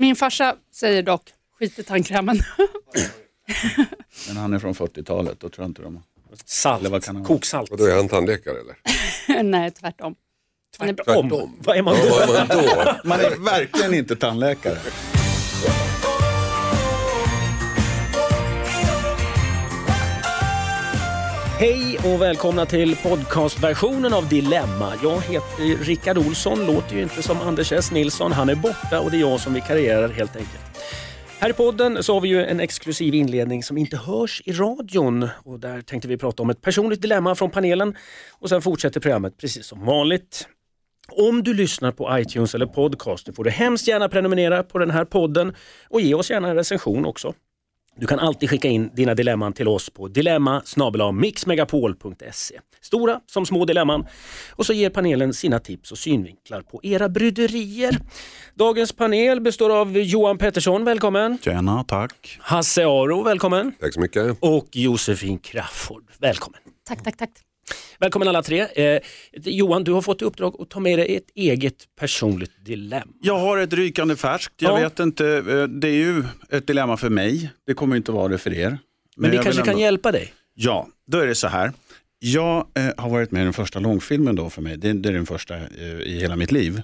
Min farsa säger dock, skit i tandkrämen. Men han är från 40-talet, då tror jag inte de Salt, Eller vad kan han vara? koksalt. Och då är han tandläkare eller? Nej, tvärtom. Han är bra. Tvärtom. Vad är man Ja, då? vad är man då? Man är verkligen inte tandläkare. Hej och välkomna till podcastversionen av Dilemma. Jag heter Rickard Olsson, låter ju inte som Anders S. Nilsson. Han är borta och det är jag som vikarierar helt enkelt. Här i podden så har vi ju en exklusiv inledning som inte hörs i radion. Och där tänkte vi prata om ett personligt dilemma från panelen och sen fortsätter programmet precis som vanligt. Om du lyssnar på iTunes eller podcast får du hemskt gärna prenumerera på den här podden och ge oss gärna en recension också. Du kan alltid skicka in dina dilemman till oss på dilemma mixmegapol.se. Stora som små dilemman. Och så ger panelen sina tips och synvinklar på era bryderier. Dagens panel består av Johan Pettersson, välkommen. Tjena, tack. Hasse Aro, välkommen. Tack så mycket. Och Josefin Crafoord, välkommen. Tack, tack, tack. Välkommen alla tre. Eh, Johan, du har fått i uppdrag att ta med dig ett eget personligt dilemma. Jag har ett rykande färskt. Jag Ja. vet inte, eh, det är ju ett dilemma för mig. Det kommer inte vara det för er. Men, det jag kanske vill kan ändå- hjälpa dig. Ja, då är det så här. Jag eh, har varit med i den första långfilmen då för mig. Det, det är den första eh, i hela mitt liv.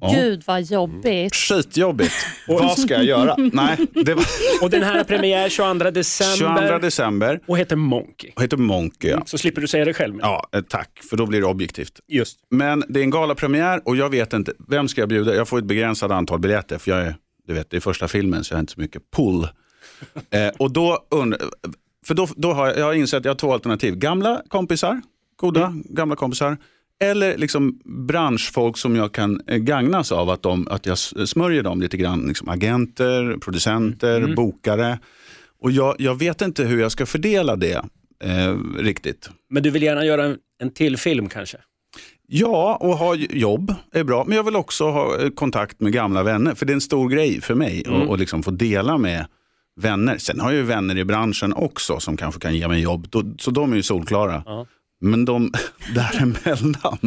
Ja. Gud vad jobbigt. Skitjobbigt. Vad ska jag göra? Nej, det var Och den här har premiär 22 december 22 december och heter Monkey. och heter Monkey. Ja, Så slipper du säga det själv. ja eh, tack, för då blir det objektivt. Just. Men det är en galapremiär och jag vet inte, vem ska jag bjuda? Jag får ett begränsat antal biljetter för jag är, du vet, det är första filmen så jag har inte så mycket pull. eh, och då und- för då, då har jag, jag har insett att jag har två alternativ. Gamla kompisar, goda gamla kompisar. Eller liksom branschfolk som jag kan eh, gagnas av att, de, att jag smörjer dem lite grann. Liksom agenter, producenter, bokare. Och jag, jag vet inte hur jag ska fördela det eh, riktigt. Men du vill gärna göra en, en till film kanske? Ja, och ha jobb är bra. Men jag vill också ha eh, kontakt med gamla vänner. För det är en stor grej för mig Mm. att liksom få dela med vänner. Sen har jag ju vänner i branschen också som kanske kan ge mig jobb. Då, så de är ju solklara. Ja. Men de däremellan.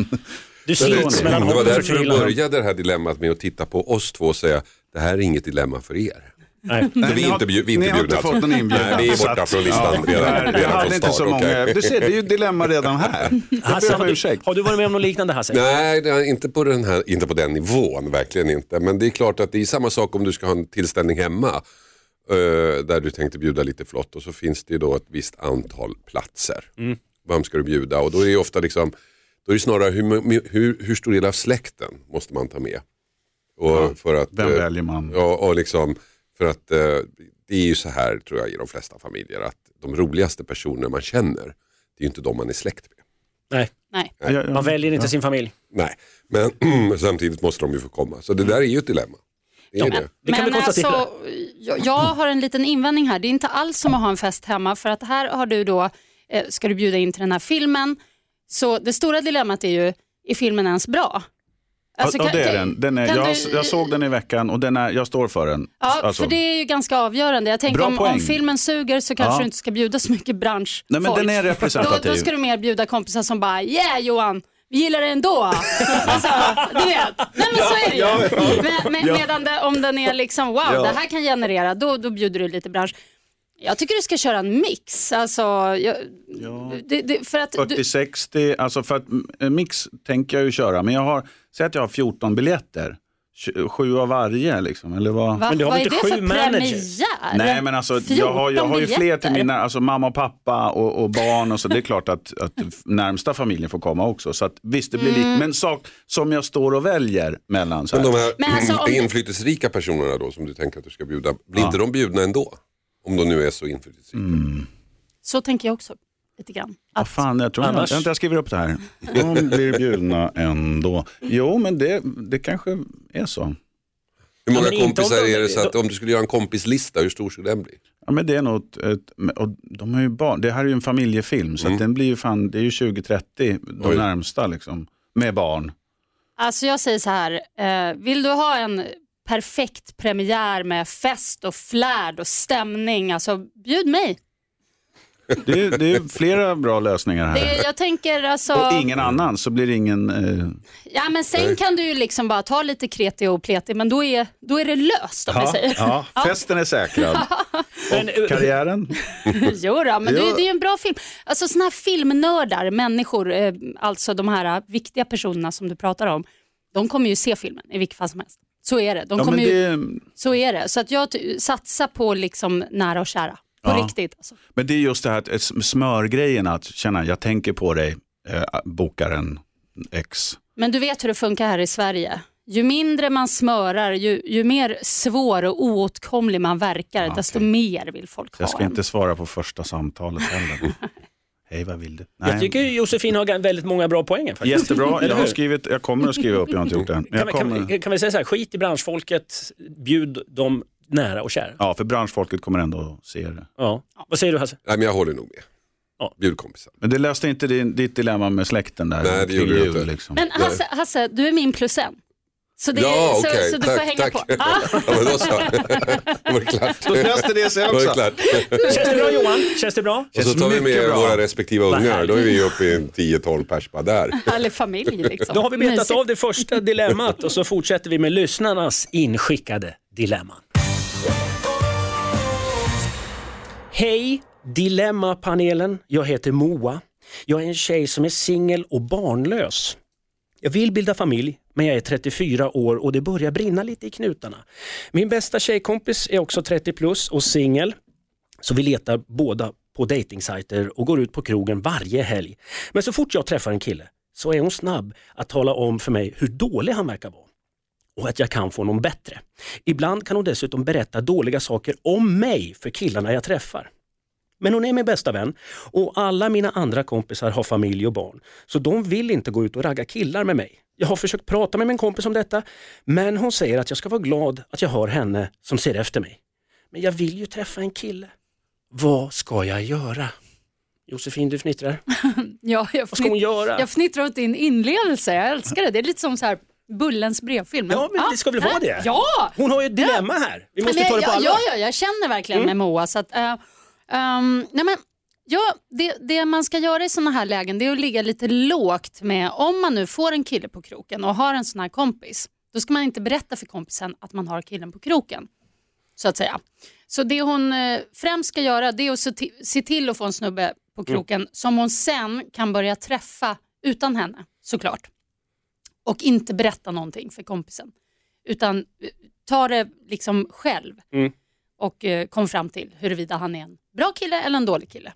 Du slits det, mellan det var därför du började det här dilemmat med att titta på oss två och säga det här är inget dilemma för er. Nej. vi är har- inte bjud- vi är inte ni har inte bjudna fått alltså. någon inbjudan. Nej, vi är borta från listan redan- jag redan hade från inte så många. Du ser, det är ju ett dilemma redan här. Jag Hasse, har, du, har du varit med om något liknande Hasse? Nej, det är inte på, den här, inte på den nivån, verkligen inte. Men det är klart att det är samma sak om du ska ha en tillställning hemma. Eh, där du tänkte bjuda lite flott och så finns det ju då ett visst antal platser. Mm. Vem ska du bjuda? Och då är det ofta liksom, då är det snarare hur, hur, hur stor del av släkten måste man ta med. Och för att, Vem eh, väljer man? Ja, och liksom, för att eh, det är ju så här tror jag i de flesta familjer att de roligaste personer man känner, det är ju inte de man är släkt med. Nej. Nej. Ja, ja. Man väljer inte sin familj. Nej, men samtidigt måste de ju få komma. Så det där är ju ett dilemma. Det är Ja. det. Det kan vi Men konstatera. alltså, jag, har en liten invändning här. Det är inte alls som att ha en fest hemma för att här har du då, eh, ska du bjuda in till den här filmen. Så det stora dilemmat är ju, är filmen ens bra? Alltså, ja, kan- det är den. den är, jag, du- jag såg den i veckan och den är, jag står för den. Ja, Alltså, för det är ju ganska avgörande. Jag tänker om, om filmen suger så kanske Ja. du inte ska bjuda så mycket branschfolk. Nej, men den är Då, representativ. då ska du mer bjuda kompisar som bara, yeah Johan, vi gillar det ändå. alltså, du vet. Nej men så är det ju. Men, men, Medan det, om den är liksom, wow, Ja. det här kan generera, då, då bjuder du lite bransch. Jag tycker du ska köra en mix. Alltså, jag, det, det, för att du, 40-60, alltså för att mm, mix tänker jag ju köra, men jag har, säg att jag har 14 biljetter, sju av varje liksom, eller vad? va, Men du har vad väl är inte det sju för managers? premiär? Nej men alltså jag har, jag 14 har ju fler till mina, alltså mamma och pappa och, och barn och så det är klart att, att närmsta familjen får komma också. Så att visst det blir Mm. lik, men sak som jag står och väljer mellan. Så Men här. de här Men alltså, om- inflytelserika personerna då som du tänker att du ska bjuda, blir inte de bjudna ändå? Om de nu är så inflytelserika. Så tänker jag också lite grann. Att, fan, jag tror Annars- jag, jag, jag skriver upp det här. De blir bjudna ändå. Jo men det, det kanske är så. Hur många inte kompisar de- är det så att om du skulle göra en kompislista, hur stor skulle den bli? Ja, men det är nog ett, ett, och de har ju barn. Det här är ju en familjefilm så att den blir ju fan, det är ju 20-30 de Oj. närmsta liksom. Med barn. Alltså jag säger så här, eh, vill du ha en perfekt premiär med fest och flärd och stämning, alltså bjud mig. Det är, det är flera bra lösningar här. Det, jag tänker alltså... Och ingen annan så blir det ingen... Eh, Ja, men sen kan du ju liksom bara ta lite kreti och pleti, men då är, då är det löst om ja, säger. ja, festen är säkrad. Men, eh, Och karriären? jo då, men det, Jo. det är ju en bra film. Alltså sådana här filmnördar, människor, eh, alltså de här eh, viktiga personerna som du pratar om, de kommer ju se filmen i vilket fall som helst. Så är det. De Ja, kommer men ju, det, Så är det. Så att jag satsar på liksom nära och kära. På Ja. riktigt. Alltså. men det är just det här att ett smörgrejen, att känna jag tänker på dig, eh, bokar en X. Men du vet hur det funkar här i Sverige. Ju mindre man smörar, ju, ju mer svår och oåtkomlig man verkar, Ja, desto okej. mer vill folk ha Jag ska en. inte svara på första samtalet heller. Hej, vad vill du? jag tycker Josefin har väldigt många bra poänger. Faktiskt. Jättebra, jag, har skrivit, jag kommer att skriva upp, jag har inte gjort det än. Kan, kan, kan vi säga så här, skit i branschfolket, bjud dem nära och kära. ja, för branschfolket kommer ändå att se det. Ja. Vad säger du Hasse? Nej, men jag håller nog med. Ja. Bjud kompisar. Men det löste inte din, ditt dilemma med släkten där? Nej, det gjorde det jul, inte. Liksom. Men Hasse, Hasse, du är min plus en. Så, det, Ja, så, okej. så du tack, får hänga tack. på. Ah, Ja, men då så. Då var det klart. Då löste det sig det också. klart. Känns det bra Johan? Känns det bra? Och så tar vi med bra. våra respektiva Vad ungar. Då är vi uppe i en 10-12 pers bara där. Härlig familj liksom. Då har vi betat av det första dilemmat och så fortsätter vi med lyssnarnas inskickade dilemman. Hej Dilemmapanelen, jag heter Moa. Jag är en tjej som är singel och barnlös. Jag vill bilda familj, men jag är 34 år och det börjar brinna lite i knutarna. Min bästa tjejkompis är också 30 plus och singel. Så vi letar båda på dejtingsajter och går ut på krogen varje helg. Men så fort jag träffar en kille så är hon snabb att tala om för mig hur dålig han verkar vara och att jag kan få någon bättre. Ibland kan hon dessutom berätta dåliga saker om mig för killarna jag träffar. Men hon är min bästa vän och alla mina andra kompisar har familj och barn så de vill inte gå ut och ragga killar med mig. Jag har försökt prata med min kompis om detta men hon säger att jag ska vara glad att jag har henne som ser efter mig. Men jag vill ju träffa en kille. Vad ska jag göra? Josefin, du fnittrar. Ja, jag, Vad ska hon fnitt- göra? jag fnittrar åt din inlevelse, jag älskar det. Det är lite som så här Bullens brevfilm. Ja, men det ska väl vara det? Ja! Hon har ju ett dilemma här. Vi måste Men ta det på allvar. Mm. ja, ja, jag känner verkligen med Moa. Så att, eh, ehm, nej men, ja, det, det man ska göra i sådana här lägen det är att ligga lite lågt med, om man nu får en kille på kroken och har en sån här kompis, då ska man inte berätta för kompisen att man har killen på kroken. Så att säga. Så det hon eh, främst ska göra det är att se till, se till att få en snubbe på kroken som hon sen kan börja träffa utan henne såklart. Och inte berätta någonting för kompisen. Utan eh, ta det liksom själv Mm. och eh, kom fram till huruvida han är en bra kille eller en dålig kille.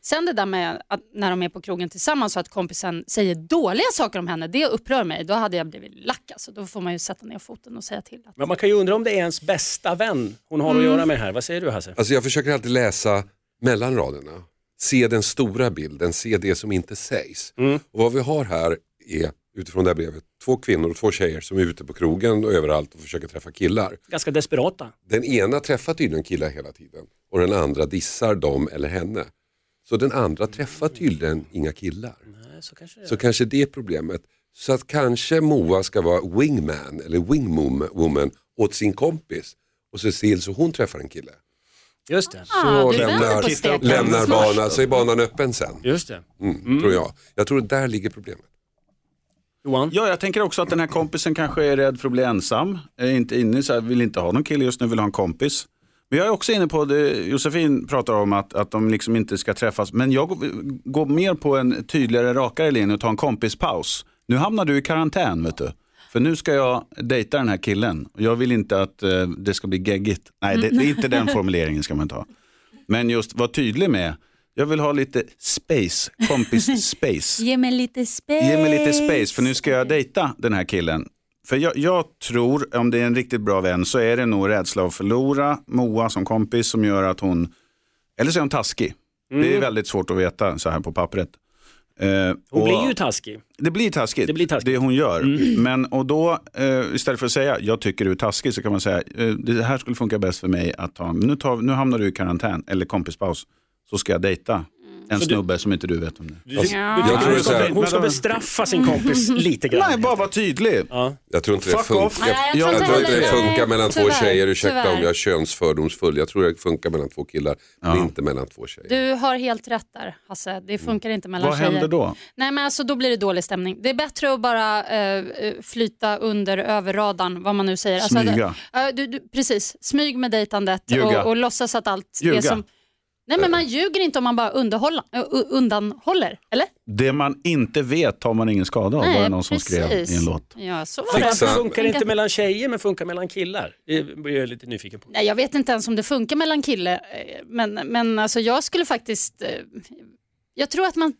Sen det där med att när de är på krogen tillsammans så att kompisen säger dåliga saker om henne, det upprör mig. Då hade jag blivit lack alltså. Då får man ju sätta ner foten och säga till. Att, Men man kan ju undra om det är ens bästa vän hon har att göra med här. Vad säger du Hasse? Alltså jag försöker alltid läsa mellan raderna. Se den stora bilden, se det som inte sägs. Och vad vi har här är, utifrån det här brevet, två kvinnor och två tjejer som är ute på krogen och överallt och försöker träffa killar. Ganska desperata. Den ena träffar tydligen killar hela tiden och den andra dissar dem eller henne. Så den andra träffar tydligen inga killar. Nej, så kanske det är. Så kanske det är problemet. Så att kanske Moa ska vara wingman eller wingwoman åt sin kompis och se till så hon träffar en kille. Just det. ah, Så vänder lämnar, lämnar banan, så är banan öppen sen. Just det. Mm, Tror jag. Jag tror där ligger problemet. Johan? Ja, jag tänker också att den här kompisen kanske är rädd för att bli ensam. Är inte inne så här, vill inte ha någon kille just nu, vill ha en kompis. Men jag är också inne på det Josefin pratar om att, att de liksom inte ska träffas. Men jag går, mer på en tydligare, rakare linje och tar en kompispaus. Nu hamnar du i karantän vet du. För nu ska jag dejta den här killen. Jag vill inte att eh, det ska bli geggigt. Nej, det, det är inte den formuleringen ska man ta. Men just var tydlig med, jag vill ha lite space, kompis space. Ge mig lite space. Ge mig lite space för nu ska jag dejta den här killen. För jag, jag tror, om det är en riktigt bra vän, så är det nog rädsla att förlora Moa som kompis som gör att hon, eller så är hon taskig. Det är väldigt svårt att veta så här på pappret. Eh, Hon och blir ju taskig. det blir taskigt, Det blir taskigt. hon gör. Men och då, eh, istället för att säga jag tycker du är taskig, så kan man säga eh, det här skulle funka bäst för mig att ta, nu, tar, nu hamnar du i karantän eller kompispaus, så ska jag dejta En Så du- snubbe som inte du vet om det Du, är. du, Ja. Jag tror hon ska, hon ska Men- bestraffa sin kompis lite grann. Nej, bara vara tydlig. Ja. Jag tror inte det funkar. jag tror Jag inte tror inte det funkar mellan två tjejer, ursäkta tyvärr. om jag är könsfördomsfull. Jag tror det funkar mellan två killar, men Ja. inte mellan två tjejer. Du har helt rätt där Hasse, det funkar inte mellan Vad tjejer. händer då? Nej men alltså då blir det dålig stämning. Det är bättre att bara eh, eh, flyta under över radarn, vad man nu säger. Alltså, Smyga. Ja, du, du, precis, smyg med dejtandet och, och låtsas att allt Ljuga. är som... Nej men man ljuger inte om man bara undanhåller, eller? Det man inte vet tar man ingen skada av, var det någon som skrev i en låt. Ja, så var det. Fixa- Varför funkar det inte mellan tjejer men funkar mellan killar? Det blir jag lite nyfiken på. Nej, jag vet inte ens om det funkar mellan kille, eh, men, men alltså jag skulle faktiskt... eh, Jag tror att man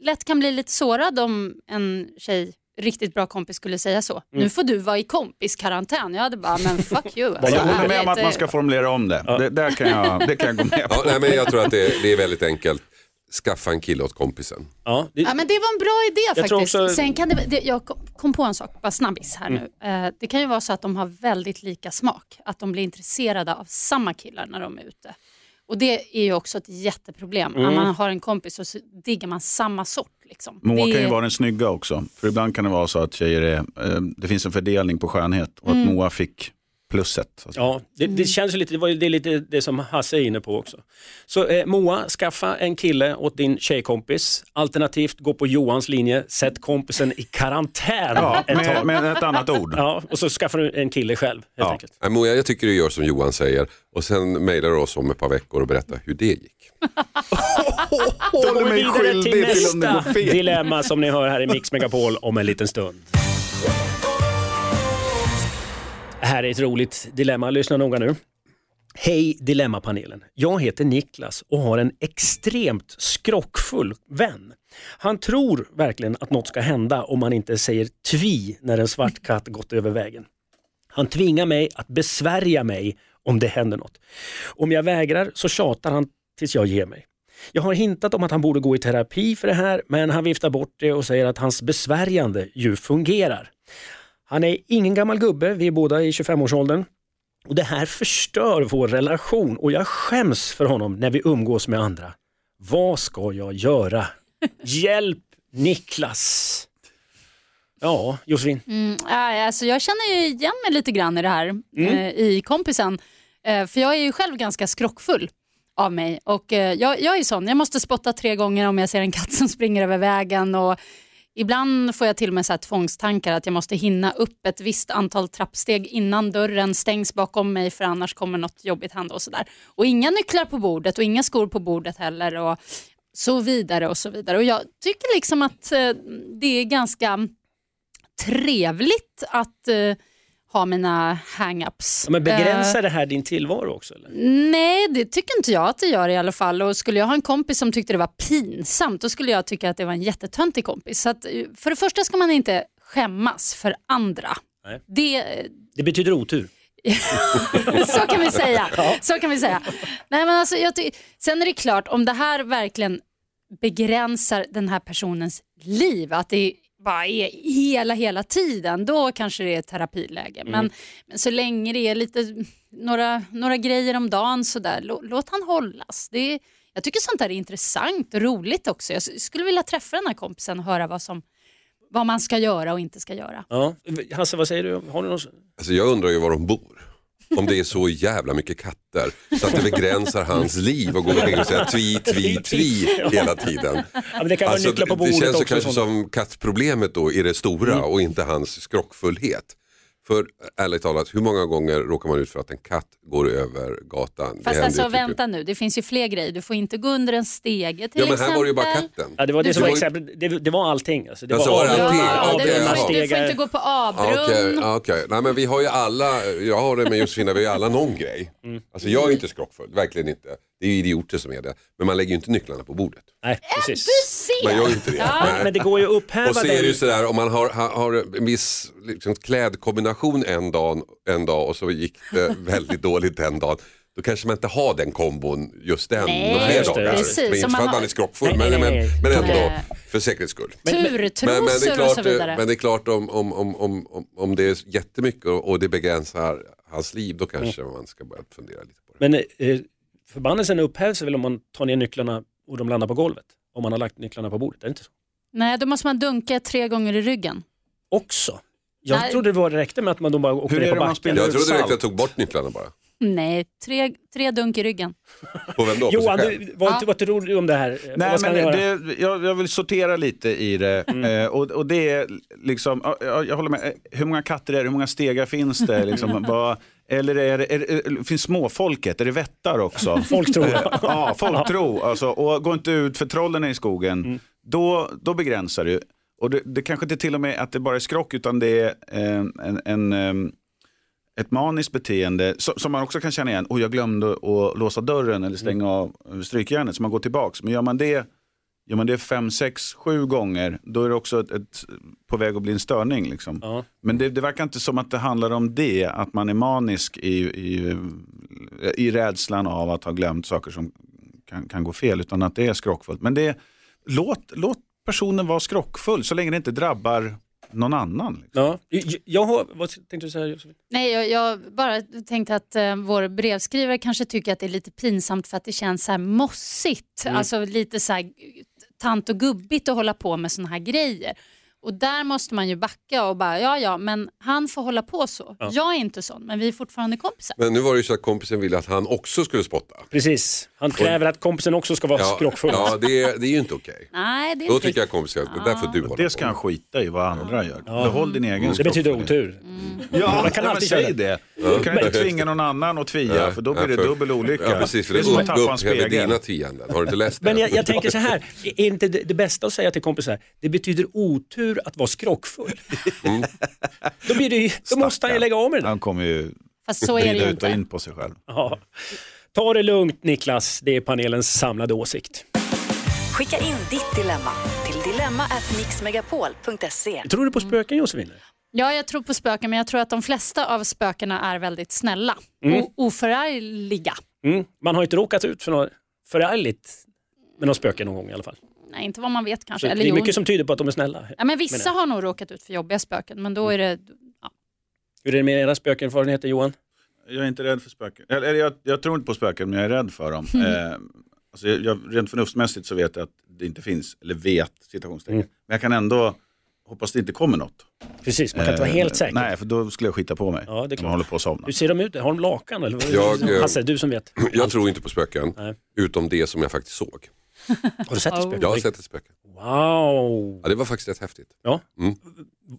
lätt kan bli lite sårad om en tjej riktigt bra kompis skulle säga så. Mm. Nu får du vara i kompiskarantän. Jag hade bara, men fuck you. Alltså, Jag håller med om att man ska eh, formulera om det. Det, där kan jag, det kan jag gå med Ja, på. nej, men jag tror att det, det är väldigt enkelt. Skaffa en kille åt kompisen. Ja, det, Ja, men det var en bra idé faktiskt. också- Sen kan det, det, jag kom- kom på en sak, bara snabbis här Mm. nu. Eh, det kan ju vara så att de har väldigt lika smak, att de blir intresserade av samma killar när de är ute. Och det är ju också ett jätteproblem. Mm. Om man har en kompis och så diggar man samma sort. Liksom. Moa det, kan ju vara den snygga också. För ibland kan det vara så att tjejer är, eh, det finns en fördelning på skönhet och att Mm. Moa fick plusset. ja, det, det känns ju lite, det, var, det är lite det som Hasse är inne på också. Så eh, Moa, skaffa en kille åt din tjejkompis. Alternativt gå på Johans linje, sätt kompisen i karantän Ja, ett med, tag. med ett annat ord. Ja, och så skaffar du en kille själv helt Ja. enkelt. Nej, Moja, jag tycker du gör som Johan säger och sen mejlar du oss om ett par veckor och berättar hur det gick. Då går vi vidare till nästa dilemma som ni hör här i Mix Megapol om en liten stund. Det här är ett roligt dilemma, lyssna noga nu. Hej Dilemmapanelen. Jag heter Niklas och har en extremt skrockfull vän. Han tror verkligen att något ska hända om man inte säger tvi när en svart katt gått över vägen. Han tvingar mig att besvärja mig om det händer något. Om jag vägrar så tjatar han tills jag ger mig. Jag har hintat om att han borde gå i terapi för det här men han viftar bort det och säger att hans besvärjande ju fungerar. Han är ingen gammal gubbe, vi är båda i 25-årsåldern. Och det här förstör vår relation och jag skäms för honom när vi umgås med andra. Vad ska jag göra? Hjälp Niklas! Ja, Josefin. Mm, alltså jag känner ju igen mig lite grann i det här, Mm. eh, i kompisen. Eh, för jag är ju själv ganska skrockfull av mig. Och eh, jag, jag är sån, jag måste spotta tre gånger om jag ser en katt som springer över vägen. Och ibland får jag till och med så här tvångstankar att jag måste hinna upp ett visst antal trappsteg innan dörren stängs bakom mig för annars kommer något jobbigt hända och sådär. Och inga nycklar på bordet och inga skor på bordet heller. Och så vidare och så vidare. Och jag tycker liksom att eh, det är ganska trevligt att eh, ha mina hang-ups. Ja, men begränsar Eh, det här din tillvaro också? Eller? nej, det tycker inte jag att det gör i alla fall. Och skulle jag ha en kompis som tyckte det var pinsamt, då skulle jag tycka att det var en jättetöntig kompis. Så att, eh, för det första ska man inte skämmas för andra. Nej. Det, Det betyder otur. så kan vi säga. Så kan vi säga. Nej, men alltså, Sen är det klart, om det här verkligen begränsar den här personens liv, att det bara är hela, hela tiden, då kanske det är terapiläge. Men, men så länge det är lite, några, några grejer om dagen, så där, lå, låt han hållas. Det är, jag tycker sånt där är intressant och roligt också. Jag skulle vilja träffa den här kompisen och höra vad, som, vad man ska göra och inte ska göra. Ja. Hasse, vad säger du? Har du någon... Alltså, jag undrar ju var de bor. Om det är så jävla mycket katter så att det begränsar hans liv och går omkring och säger tvi, tvi, tvi hela tiden. Ja, det Alltså, det, känns också. kanske som kattproblemet då i det stora och inte hans skrockfullhet. För ärligt talat, hur många gånger råkar man ut för att en katt går över gatan? Det Fast alltså ju typ- vänta nu, det finns ju fler grejer. Du får inte gå under en stege till Ja men exempel. här var det ju bara katten. Ja, det var det Du som var exempel. Det, det var allting. Alltså, det Ja, var var det allting. Ja, avbrunnar, får, du får inte gå på Ja, avbrunn. Okej, ja, okej. Nej men vi har ju alla, jag har det med Josefina, vi har ju alla någon grej. Mm. Alltså jag är inte skrockfull, verkligen inte. Det är ju idioter som är det. Men man lägger ju inte nycklarna på bordet. Nej, precis. Du ser! Man gör ju inte det. Ja. Men det går ju att upphäva Och så är det ju sådär om man har, har, har en viss liksom, klädkombination en dag, en dag och så gick det väldigt dåligt den dagen. Då kanske man inte har den kombon just den Nej, några fler just det, dagar. precis. Men inte för att man är skrockfull Nej, men, nej, men, men ändå för säkerhets skull. Turtrosor Men, men, det är och klart, så vidare. men det är klart om, om, om, om, om, om det är jättemycket och, och det begränsar hans liv då kanske man ska börja fundera lite på det. Men eh, förbannelsen upphävs väl om man tar ner nycklarna och de landar på golvet. Om man har lagt nycklarna på bordet, är det inte så? Nej, då måste man dunka tre gånger i ryggen. Också. Jag Nej. trodde det var, räckte med att man då bara åkte Hur är ner på det man backen. spelar Jag ut trodde det räckte salt? att jag tog bort nycklarna bara. Nej, tre, tre dunk i ryggen. På vem då? På Johan, sig själv? du, vad, Ja. vad tror du om det här? Nej, vad ska men göra? det, jag, jag vill sortera lite i det. Mm. Eh, och, och det är liksom, ja, jag, jag håller med, Eh, hur många katter är det, hur många stegar finns det? Liksom, vad, eller är det, är, det- finns småfolket, är det vättar också? Folk tror Eh, ja, folktro. Alltså, och gå inte ut för trollen är i skogen. Mm. Då, då begränsar du. Och det, det kanske inte till och med att det bara är skrock utan det är eh, en, en, eh, ett maniskt beteende som man också kan känna igen. Och jag glömde att låsa dörren eller stänga av strykjärnet så man går tillbaks. Men gör man det Gör man det fem, sex, sju gånger, då är det också ett, ett, på väg att bli en störning. Liksom. Ja. Men det, det verkar inte som att det handlar om det, att man är manisk i, i, i rädslan av att ha glömt saker som kan, kan gå fel, utan att det är skrockfullt. Men det, låt, låt personen vara skrockfull så länge det inte drabbar någon annan. Liksom. Ja. Jag, jag har, vad tänkte du säga Josefin? Nej, jag, jag bara tänkte att eh, vår brevskrivare kanske tycker att det är lite pinsamt för att det känns så här mossigt. Alltså lite så här tant och gubbigt att hålla på med såna här grejer. Och där måste man ju backa och bara, ja ja, men han får hålla på så. Jag är inte sån, men vi är fortfarande kompisar. Men nu var det ju så att kompisen ville att han också skulle spotta. Precis, han kräver att kompisen också ska vara Ja, skrockfull. ja det, är, det är ju inte okej. Nej, det är Då inte tycker jag kompisen, det där får du hålla Det ska på han skita i vad andra gör. Behåll din egen Det betyder otur. Ja, Man kan alltid säg det. Du kan inte tvinga någon annan att tvia, Ja, för då blir ja, det för- dubbel olycka. Ja precis, för det det är som att tappa en spegel. dina tienden. Har du inte läst det? Men jag, jag tänker så här, är inte det, det bästa att säga till kompisar, det betyder otur att vara skrockfull. Då, blir det, då måste han ju lägga av med det där. Han kommer ju Fast så är det ut och inte. in på sig själv. Ja. Ta det lugnt Niklas, det är panelens samlade åsikt. Skicka in ditt dilemma till dilemma@mixmegapol.se. Tror du på spöken Josefin? Ja, jag tror på spöken, men jag tror att de flesta av spökena är väldigt snälla och oförargliga. Mm. Man har inte råkat ut för något förargligt med något spöke någon gång i alla fall. Nej, inte vad man vet Så kanske. det Eller är jo, mycket som tyder på att de är snälla. ja, men vissa har nog råkat ut för jobbiga spöken, men då är det... Ja. Hur är det med era spökerfarenheter Johan? Jag är inte rädd för spöken. Eller, jag, jag tror inte på spöken, men jag är rädd för dem. Eh, alltså jag, jag, rent förnuftsmässigt så vet jag att det inte finns, eller vet, citationstecken. Mm. Men jag kan ändå hoppas det inte kommer något. Precis, man kan inte vara Eh, helt säker. Nej, för då skulle jag skita på mig. Ja, det är klart. jag håller på att somna. Hur ser de ut? Har de lakan? Eller? vad- Jag, eh, Hasse, du som vet. Jag tror inte på spöken, Nej. utom det som jag faktiskt såg. Har du sett ett spöke? Jag har sett ett spöke. Wow! Ja, det var faktiskt rätt häftigt. Ja. Mm.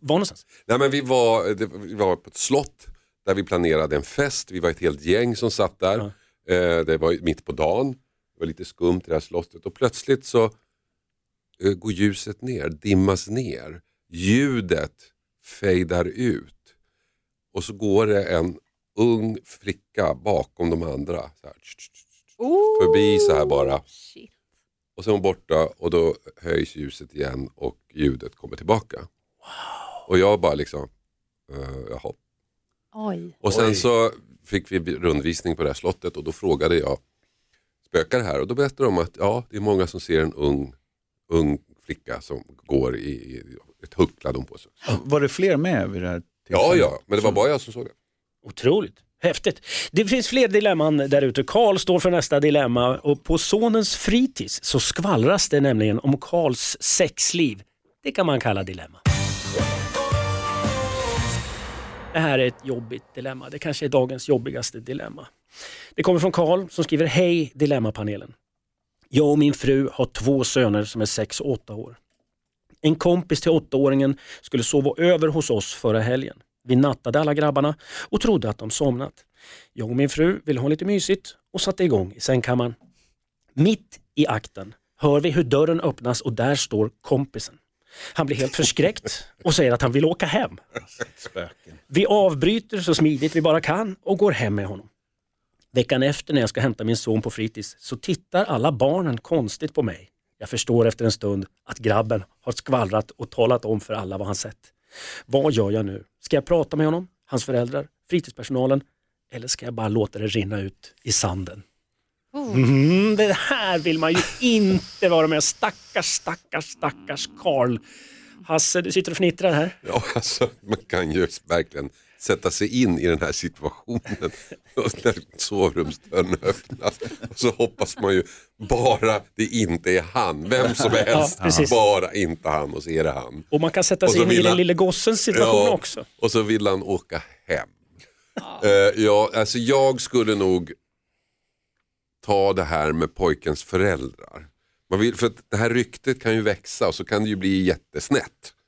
Var någonstans? Nej, men vi, var, det, vi var på ett slott där vi planerade en fest. Vi var ett helt gäng som satt där. Eh, det var mitt på dagen. Det var lite skumt i det här slottet och plötsligt så eh, går ljuset ner, dimmas ner. Ljudet fejdar ut. Och så går det en ung flicka bakom de andra. Så här, tsch, tsch, tsch, tsch, förbi så här bara. Shit. Och så är hon borta och då höjs ljuset igen och ljudet kommer tillbaka. Och jag bara liksom, uh, jaha. Oj. Och sen Oj. så fick vi rundvisning på det här slottet och då frågade jag, spökar här? Och då berättade de att ja, det är många som ser en ung, ung flicka som går i, i ett huckla de på sig. Var det fler med vid det här Ja, tillfället? ja, men det var bara jag som såg det. Otroligt. Häftigt. Det finns fler dilemman där ute. Karl står för nästa dilemma och på sonens fritids så skvallras det nämligen om Karls sexliv. Det kan man kalla dilemma. Det här är ett jobbigt dilemma. Det kanske är dagens jobbigaste dilemma. Det kommer från Karl som skriver Hej Dilemmapanelen. Jag och min fru har två söner som är 6 och 8 år. En kompis till 8-åringen skulle sova över hos oss förra helgen. Vi nattade alla grabbarna och trodde att de somnat. Jag och min fru ville ha lite mysigt och satte igång i sängkammaren. Mitt i akten hör vi hur dörren öppnas och där står kompisen. Han blir helt förskräckt och säger att han vill åka hem. Vi avbryter så smidigt vi bara kan och går hem med honom. Veckan efter när jag ska hämta min son på fritids så tittar alla barnen konstigt på mig. Jag förstår efter en stund att grabben har skvallrat och talat om för alla vad han sett. Vad gör jag nu? Ska jag prata med honom, hans föräldrar, fritidspersonalen eller ska jag bara låta det rinna ut i sanden? Oh. Mm, det här vill man ju inte vara med Stackars, stackars, stackars Karl. Hasse, du sitter och fnittrar här. Ja, alltså, man kan ju verkligen sätta sig in i den här situationen. Och när sovrumsdörren öppnas så hoppas man ju bara det inte är han, vem som helst, Ja, bara inte han och så är det han. Och man kan sätta Och sig in i den lille gossens situation Ja, också. Och så vill han åka hem. Eh, ja, alltså jag skulle nog ta det här med pojkens föräldrar. Man vill, för att det här ryktet kan ju växa och så kan det ju bli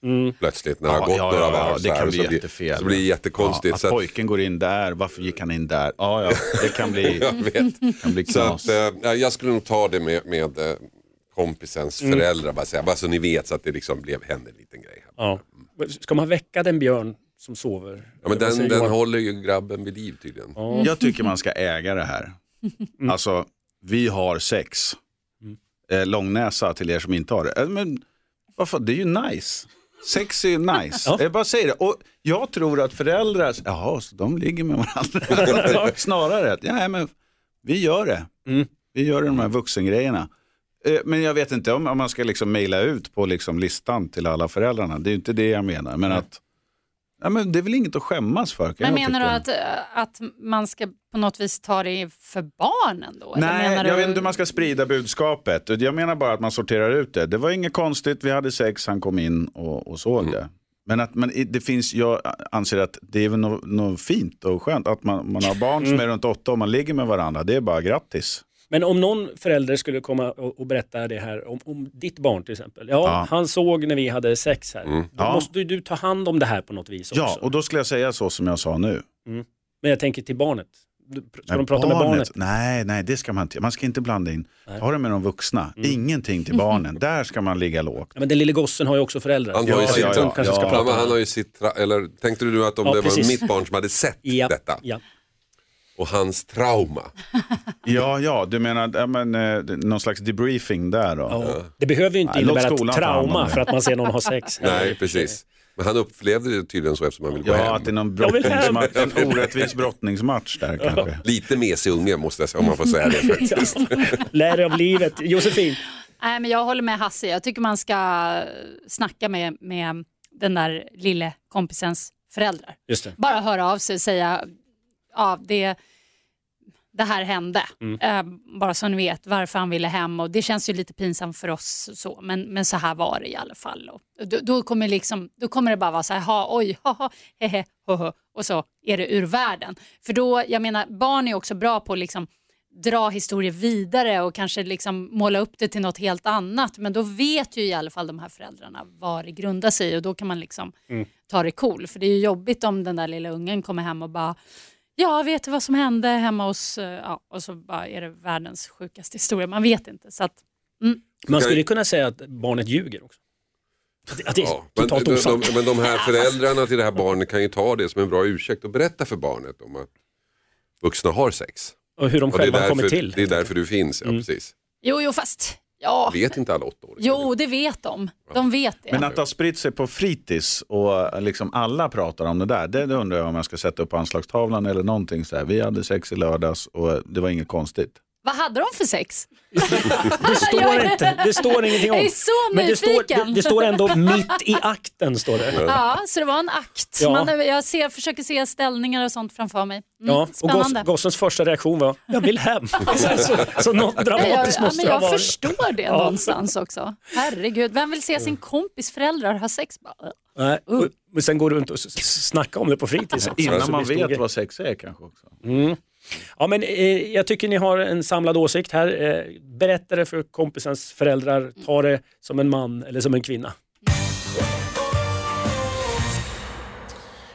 jättesnätt. Plötsligt när det har gått några varv. så det kan bli så jättefel. Så blir det jättekonstigt. Ja, att så att, pojken går in där, varför gick han in där? Ja, ja, det kan bli, jag vet. kan bli Så knas. att, eh, jag skulle nog ta det med, med eh, kompisens föräldrar, bara, säga, bara så ni vet så att det liksom blev henne en liten grej. Ja. Ska man väcka den björn som sover? Ja, men den, den håller ju grabben vid liv tydligen. Ja. Jag tycker man ska äga det här. Alltså, vi har sex. Eh, långnäsa till er som inte har det. Eh, Men varför? Det är ju nice. Sex är nice. Ja. Jag bara säger det. Och jag tror att föräldrar, jaha, så de ligger med varandra. Snarare, ja, men vi gör det. Mm. Vi gör de här vuxengrejerna. Eh, Men jag vet inte om om man ska liksom mejla ut på liksom listan till alla föräldrarna. Det är inte det jag menar. Men att ja, men det är väl inget att skämmas för. Men jag menar du att, att man ska på något vis ta det för barnen då? Nej, menar jag du... vet inte hur man ska sprida budskapet. Jag menar bara att man sorterar ut det. Det var inget konstigt, vi hade sex, han kom in och, och såg det. Men att man, det finns, jag anser att det är väl något, något fint och skönt att man, man har barn som är runt åtta och man ligger med varandra. Det är bara grattis. Men om någon förälder skulle komma och, och berätta det här om, om ditt barn till exempel. Ja, Ja. han såg när vi hade sex här. Då Ja. måste du ta hand om det här på något vis också. Ja, och då skulle jag säga så som jag sa nu. Men jag tänker till barnet. Ska Nej, de prata med barnet? Nej, nej, det ska man inte. Man ska inte blanda in. Ta det med de vuxna. Mm. Ingenting till barnen. Där ska man ligga lågt. Ja, men den lille gossen har ju också föräldrar. Han har ju Ja, sitt, ja, ja. Ja. Han har ju eller tänkte du att om Ja, det precis. var mitt barn som hade sett ja, detta Ja. Och hans trauma. Ja, ja, du menar ja, men, eh, någon slags debriefing där då? Ja. Det behöver ju inte Nej, innebära ett trauma för att man ser någon ha sex. Nej, precis. Men han upplevde det tydligen så eftersom han ville gå Ja, hem. att det är någon brottningsmatch, en orättvis brottningsmatch där kanske. Lite mesig unge måste jag säga om man får säga det faktiskt. Lär dig av livet. Josefin, Nej, men jag håller med Hasse. Jag tycker man ska snacka med, med den där lille kompisens föräldrar. just det. Bara höra av sig och säga ja, det, det här hände. Eh, bara så ni vet varför han ville hem och det känns ju lite pinsamt för oss så men, men så här var det i alla fall. Och då, då, kommer liksom, då kommer det bara vara så här, ha, oj, haha, hehe, hoho, och så är det ur världen. För då, jag menar barn är också bra på liksom dra historier vidare och kanske liksom måla upp det till något helt annat. Men då vet ju i alla fall de här föräldrarna vad det grundar sig i och då kan man liksom ta det cool. För det är ju jobbigt om den där lilla ungen kommer hem och bara Ja, vet du vad som hände hemma hos... eh, Ja, och så bara är det världens sjukaste historia. Man vet inte. Så att, Man skulle kunna säga att barnet ljuger också. Att det, är Ja, men, totalt de, osant. de, men de här föräldrarna till det här barnet kan ju ta det som en bra ursäkt och berätta för barnet om att vuxna har sex. Och hur de Och själva kommer därför, till. det är därför du finns, ja precis. jo, jo, fast... Ja, Vet inte alla åttaåringar jo, det vet de. De vet det. Men att det har spritt sig på fritids och liksom alla pratar om det där, det, det undrar jag om jag ska sätta upp på anslagstavlan eller någonting så här. Vi hade sex i lördags och det var inget konstigt. Vad hade de för sex? Det står inte, det står ingenting om. Jag är så Men det står, nyfiken. det, det står ändå mitt i akten. Står det. Ja, så det var en akt. Ja. Man, jag ser, försöker se ställningar och sånt framför mig. Mm, Ja, och goss, spännande. gossens första reaktion var, jag vill hem. så, så, så något jag, dramatiskt ja, måste men det ha jag varit. förstår det Ja. någonstans också. Herregud, vem vill se sin kompis föräldrar ha sex? Bara. Nej, och, men sen går du runt och s- s- snacka om det på fritids. Innan man vet vad sex är kanske också. Ja, men, eh, jag tycker ni har en samlad åsikt här. Eh, berätta det för kompisens föräldrar. Ta det som en man eller som en kvinna.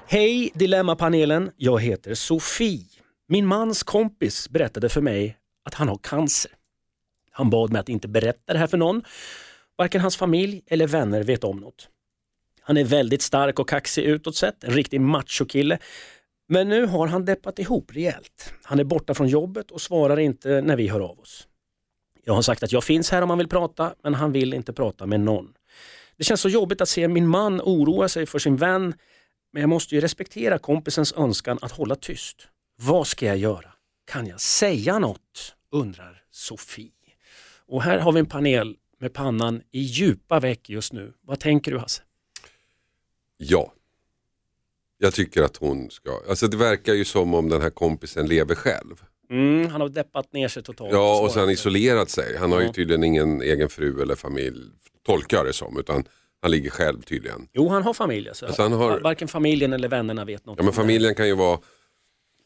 Hej Dilemmapanelen, jag heter Sofie. Min mans kompis berättade för mig att han har cancer. Han bad mig att inte berätta det här för någon. Varken hans familj eller vänner vet om något. Han är väldigt stark och kaxig utåt sett, en riktig machokille. Men nu har han deppat ihop rejält. Han är borta från jobbet och svarar inte när vi hör av oss. Jag har sagt att jag finns här om han vill prata, men han vill inte prata med någon. Det känns så jobbigt att se min man oroa sig för sin vän, men jag måste ju respektera kompisens önskan att hålla tyst. Vad ska jag göra? Kan jag säga något? undrar Sofie. Och här har vi en panel med pannan i djupa veck just nu. Vad tänker du Hasse? Ja. Jag tycker att hon ska, alltså det verkar ju som om den här kompisen lever själv. Mm, han har deppat ner sig totalt. Ja och Så- så har han isolerat sig. Han har ju Ja. tydligen ingen egen fru eller familj, tolkar jag det som, utan han ligger själv tydligen. Jo, han har familj. Alltså. Alltså, han har- Varken familjen eller vännerna vet något Ja men om det. familjen kan ju vara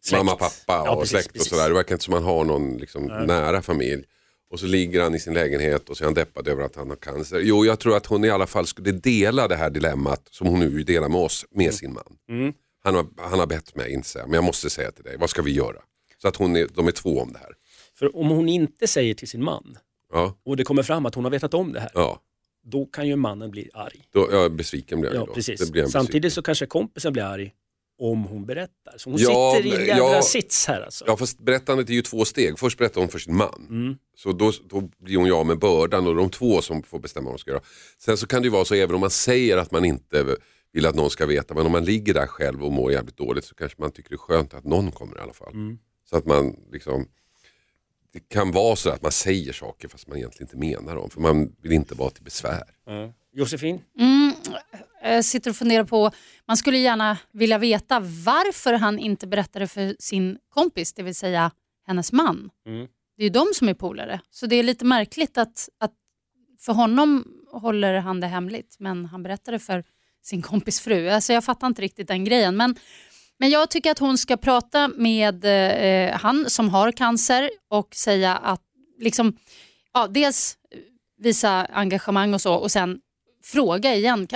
Släkt. mamma, pappa Ja, och precis, släkt och precis. sådär. Det verkar inte som han har någon liksom, nära familj. Och så ligger han i sin lägenhet och så är han deppad över att han har cancer. Jo, jag tror att hon i alla fall skulle dela det här dilemmat som hon nu delar med oss, med sin man. Mm. Han, har, han har bett mig inte säga, men jag måste säga till dig, vad ska vi göra? Så att hon är, de är två om det här. För om hon inte säger till sin man Ja, och det kommer fram att hon har vetat om det här, ja. då kan ju mannen bli arg. Då, ja besviken blir jag Ja, då. precis. Samtidigt så kanske kompisen blir arg om hon berättar. Så hon Ja, sitter i en jävla ja. sits här alltså. Ja fast berättandet är ju två steg. Först berättar hon för sin man. Mm. Så då, då blir hon ja med bördan och de två som får bestämma vad de ska göra. Sen så kan det ju vara så även om man säger att man inte vill att någon ska veta men om man ligger där själv och mår jävligt dåligt så kanske man tycker det är skönt att någon kommer i alla fall. Mm. Så att man liksom det kan vara så att man säger saker fast man egentligen inte menar dem för man vill inte vara till besvär. Ja. Josefin? Mm, jag sitter och funderar på, man skulle gärna vilja veta varför han inte berättade för sin kompis, det vill säga hennes man. Mm. Det är ju de som är polare. Så det är lite märkligt att, att för honom håller han det hemligt men han berättade för sin kompis fru. Alltså jag fattar inte riktigt den grejen. Men, men jag tycker att hon ska prata med eh, han som har cancer och säga att liksom, ja, dels visa engagemang och så och sen fråga igen.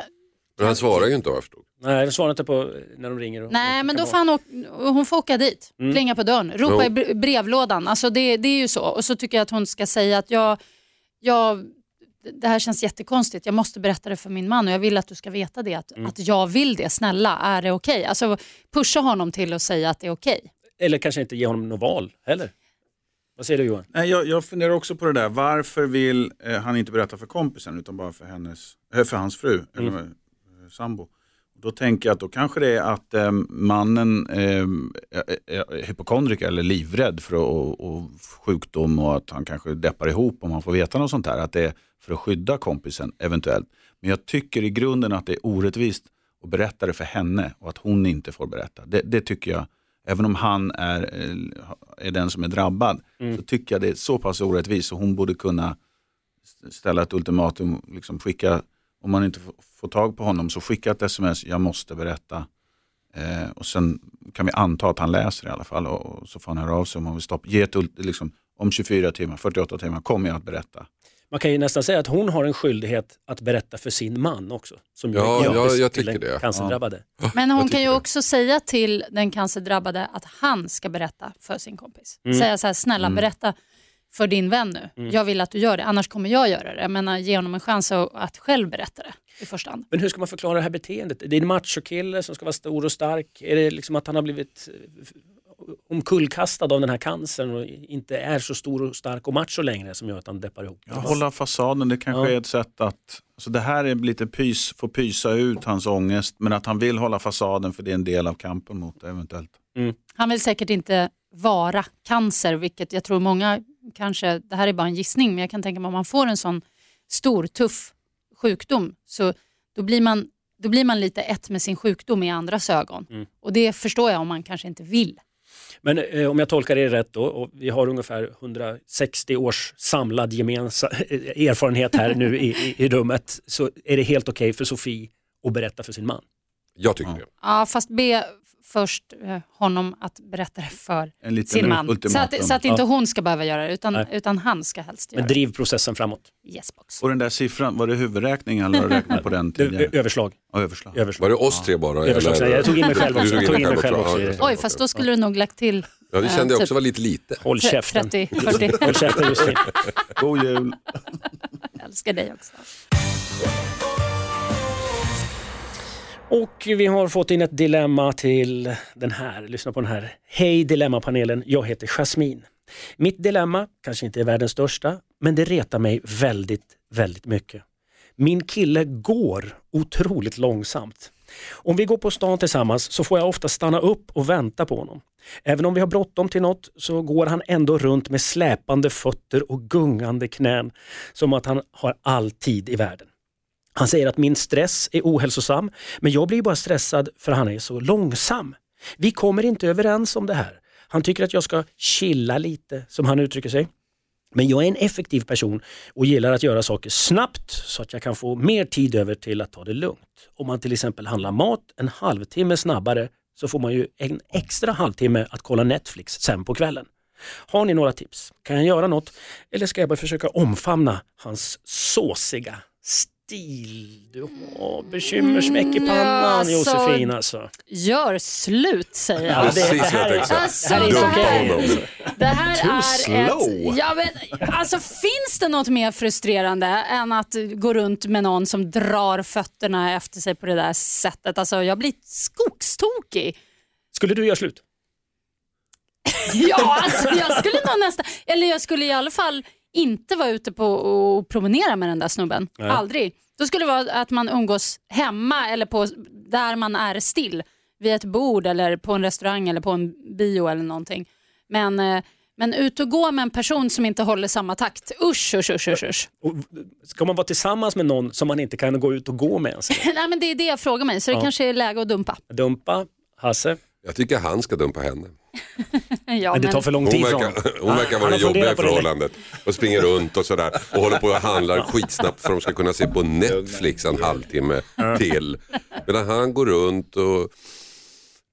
Men han svarar ju inte vad jag förstod. Nej, de svarar inte på när de ringer. Och, Nej, och men då får han åka, hon får åka dit, Mm. plinga på dörren, ropa Jo. i bre- brevlådan. Alltså det, det är ju så. Och så tycker jag att hon ska säga att jag, jag, det här känns jättekonstigt, jag måste berätta det för min man och jag vill att du ska veta det, att, Mm. att jag vill det, snälla, är det okej? Alltså pusha honom till att säga att det är okej. Eller kanske inte ge honom något val heller. Vad säger du Johan? Nej, jag, jag funderar också på det där. Varför vill eh, han inte berätta för kompisen utan bara för, hennes, eh, för hans fru eller Mm. eh, sambo? Då tänker jag att då kanske det är att eh, mannen eh, är, hypokondriker eller livrädd för att, och, och sjukdom och att han kanske deppar ihop om han får veta något sånt här. Att det är för att skydda kompisen eventuellt. Men jag tycker i grunden att det är orättvist att berätta det för henne och att hon inte får berätta. Det, det tycker jag. Även om han är, eh, är den som är drabbad så tycker jag det är så pass orättvist så hon borde kunna ställa ett ultimatum, liksom skicka, om man inte får- tag på honom så skicka ett sms, jag måste berätta. Eh, och sen kan vi anta att han läser i alla fall och, och så får han höra av sig om han vill stoppa. Ge ett, liksom, om 24 timmar, 48 timmar kommer jag att berätta. Man kan ju nästan säga att hon har en skyldighet att berätta för sin man också. Som ju Ja, är ja, jag tycker det. Cancerdrabbade. Men hon kan ju det. också säga till den cancerdrabbade att han ska berätta för sin kompis. Mm. Säga så här, snälla berätta för din vän nu. Jag vill att du gör det, annars kommer jag göra det. Men ge honom en chans att, att själv berätta det i första hand. Men hur ska man förklara det här beteendet? Det är en machokille som ska vara stor och stark. Är det liksom att han har blivit eh, omkullkastad av den här cancern och inte är så stor och stark och macho längre som gör att han deppar ihop? Ja, hålla fasaden, det kanske Ja. är ett sätt att, alltså det här är lite pys, få pysa ut hans ångest men att han vill hålla fasaden för det är en del av kampen mot det eventuellt. Han vill säkert inte vara cancer, vilket jag tror många kanske, det här är bara en gissning, men jag kan tänka mig om man får en sån stor, tuff sjukdom så då blir man, då blir man lite ett med sin sjukdom i andras ögon. Mm. Och det förstår jag om man kanske inte vill. Men eh, om jag tolkar det rätt då, och vi har ungefär 160 års samlad gemensam erfarenhet här nu i, i, i rummet, så är det helt okej för Sofie att berätta för sin man. Jag tycker Ja. det. Ja, fast be först eh, honom att berätta det för En liten sin man. Så att, så att inte Ja. hon ska behöva göra det, utan, Nej. utan han ska helst göra Men det. driv processen framåt. Yes, box. Och den där siffran, var det huvudräkning eller har du räknat på den tidigare? överslag. Ja, överslag. överslag. Var det oss tre bara? Överslag. eller? Jag tog in mig själv också. Du Jag tog in mig själv också. Oj, fast då skulle du nog lagt till Ja, det kände jag Eh, också typ var lite lite. Håll käften. 30, 40. Håll käften Josefin. God jul! Jag älskar dig också. Och vi har fått in ett dilemma till den här. Lyssna på den här. Hej Dilemmapanelen, jag heter Jasmin. Mitt dilemma kanske inte är världens största, men det retar mig väldigt, väldigt mycket. Min kille går otroligt långsamt. Om vi går på stan tillsammans så får jag ofta stanna upp och vänta på honom. Även om vi har bråttom till något så går han ändå runt med släpande fötter och gungande knän som att han har all tid i världen. Han säger att min stress är ohälsosam, men jag blir bara stressad för han är så långsam. Vi kommer inte överens om det här. Han tycker att jag ska chilla lite, som han uttrycker sig. Men jag är en effektiv person och gillar att göra saker snabbt så att jag kan få mer tid över till att ta det lugnt. Om man till exempel handlar mat en halvtimme snabbare så får man ju en extra halvtimme att kolla Netflix sen på kvällen. Har ni några tips? Kan jag göra något? Eller ska jag bara försöka omfamna hans såsiga stil? Du har bekymmersmäck i pannan alltså, Josefin alltså. Gör slut säger jag. Ja, det- Precis det här jag är- Alltså, det här är inte okej. Det här är ett... Ja, men, alltså, finns det något mer frustrerande än att gå runt med någon som drar fötterna efter sig på det där sättet? Alltså, jag blir skogstokig. Skulle du göra slut? Ja, alltså, jag skulle nog nästan... Eller jag skulle i alla fall inte vara ute på och promenera med den där snubben. Nej. Aldrig. Då skulle det vara att man umgås hemma eller på, där man är still. Vid ett bord eller på en restaurang eller på en bio eller någonting. Men, eh, men ut och gå med en person som inte håller samma takt. Usch, usch, usch, usch. usch. Och ska man vara tillsammans med någon som man inte kan gå ut och gå med ens? Nej, men det är det jag frågar mig, så det Ja. kanske är läge att dumpa. Dumpa, Hasse, Jag tycker han ska dumpa henne. Ja, men det tar för lång Hon tid för verkar, hon verkar vara har jobbiga i det. förhållandet och springer runt och sådär och håller på och handlar skitsnabbt för att de ska kunna se på Netflix en halvtimme till. Medan han går runt och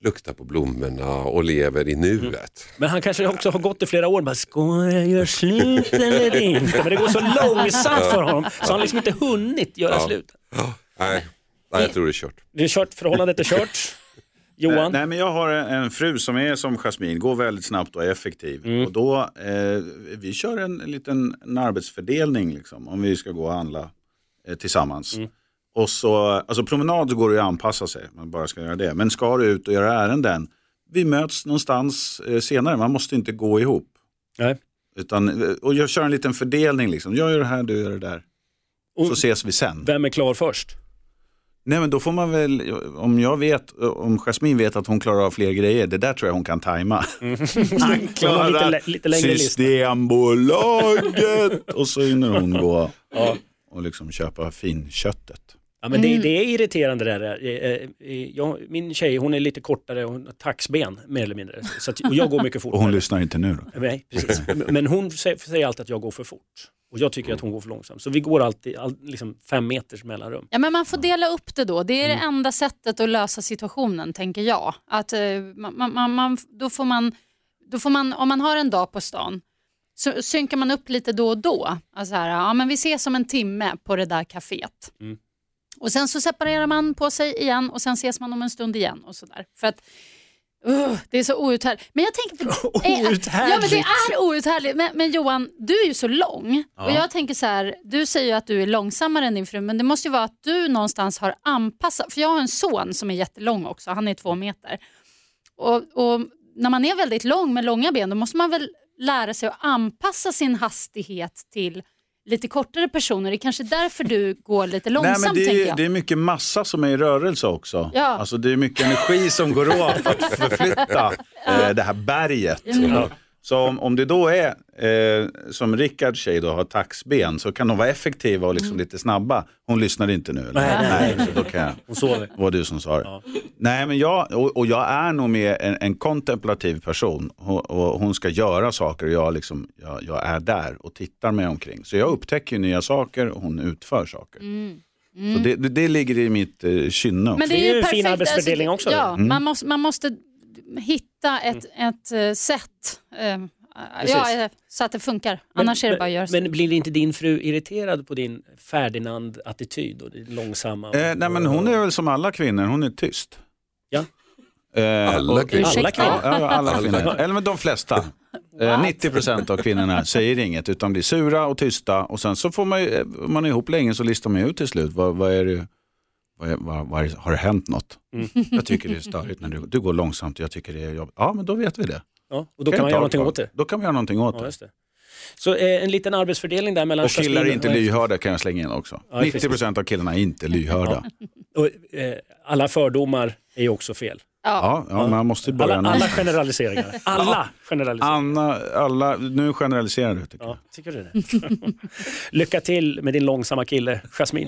luktar på blommorna och lever i nuet. Men han kanske också har gått i flera år bara, ska jag göra slut eller inte? Men det går så långsamt för honom så han har liksom inte hunnit göra Ja. slut. Nej, nej, jag tror det är kört. Det är kört, förhållandet är kört. Johan? Nej, men jag har en, fru som är som Jasmine, går väldigt snabbt och är effektiv. Mm. Och då, eh, vi kör en, en liten en arbetsfördelning liksom, om vi ska gå och handla eh, tillsammans. Mm. Och så, alltså promenad så går det ju att anpassa sig, man bara ska göra det. Men ska du ut och göra ärenden, vi möts någonstans eh, senare, man måste inte gå ihop. Nej. Utan, eh, och jag kör en liten fördelning, liksom. jag gör det här, du gör det där. Så Och ses vi sen. vem är klar först? Nej men då får man väl, om jag vet, om Jasmine vet att hon klarar av fler grejer, det där tror jag hon kan tajma. Mm. Hon har lite, lite längre. Systembolaget! Och så hinner hon gå Ja. och liksom köpa finköttet. Ja, men det, det är irriterande det där. Eh, eh, Jag, min tjej hon är lite kortare och hon har taxben mer eller mindre. Så att, och jag går mycket Och fortare. hon lyssnar inte nu då. Nej, precis. Men hon säger, alltid att jag går för fort. Och jag tycker att hon går för långsamt. Så vi går alltid all, liksom fem meters mellanrum. Ja, men man får dela upp det då. Det är det enda sättet att lösa situationen, tänker jag. Att, eh, man, man, man, då får man, då får man, om man har en dag på stan, så synkar man upp lite då och då. Alltså här, ja, men vi ses om en timme på det där kaféet. Och sen så separerar man på sig igen och sen ses man om en stund igen. och så där. För att uh, Det är så outhärdligt. Men jag tänker på, Outhärdligt. Ja, men det är outhärdligt. Men, men Johan, du är ju så lång. Och jag tänker så här, du säger ju att du är långsammare än din fru, men det måste ju vara att du någonstans har anpassat, för jag har en son som är jättelång också, han är två meter. Och, och när man är väldigt lång med långa ben, då måste man väl lära sig att anpassa sin hastighet till lite kortare personer. Det är kanske därför du går lite långsamt, Nej, men det, tänker är, jag. det är mycket massa som är i rörelse också. Ja. Alltså, det är mycket energi som går åt att förflytta eh, det här berget. Mm. Så om, om det då är, eh, som Rickards tjej då har taxben, så kan de vara effektiva och Mm. liksom lite snabba. Hon lyssnar inte nu. Eller? Nej, nej, nej. så då kan jag, Hon sover. det var du som sa det. Ja. Nej, men jag, och, och jag är nog mer en, en kontemplativ person. Och, och hon ska göra saker och jag, liksom, jag, jag är där och tittar mig omkring. Så jag upptäcker nya saker och hon utför saker. Så det, det, det ligger i mitt eh, kynne också. Men Det är ju en fin arbetsfördelning också. Ja, Mm. man, måste, man måste hitta ett, ett eh, sätt eh, Precis. ja, eh, så att det funkar. Annars är det bara att göra så. Men blir inte din fru irriterad på din Ferdinand-attityd och det långsamma? och- Eh, nej men hon är väl som alla kvinnor, hon är tyst. Ja. Eh, Alla kvinnor. Alla kvinnor. Ja, ja, alla kvinnor. Eller men de flesta. Eh, 90% av kvinnorna säger inget utan blir sura och tysta och sen så får man, ju- om man är ihop länge så listar man ut till slut. Vad, vad är det, vad, vad är, har det hänt något? Mm. Jag tycker det är störigt när du, du går långsamt och jag tycker det är jobbigt. Ja men då vet vi det. Ja, och då Kan kan man göra någonting åt det. Då kan vi göra någonting åt Ja, det. just det. Så eh, en liten arbetsfördelning där mellan Och killar är inte och- lyhörda kan jag slänga in också. Ja, precis. 90% av killarna är inte lyhörda. Och, eh, alla fördomar är ju också fel. Ja, ja, man måste ju börja Alla, alla generaliseringar. Alla generaliseringar. Anna, alla, nu generaliserar du tycker jag. Ja, tycker du det? Lycka till med din långsamma kille, Jasmin.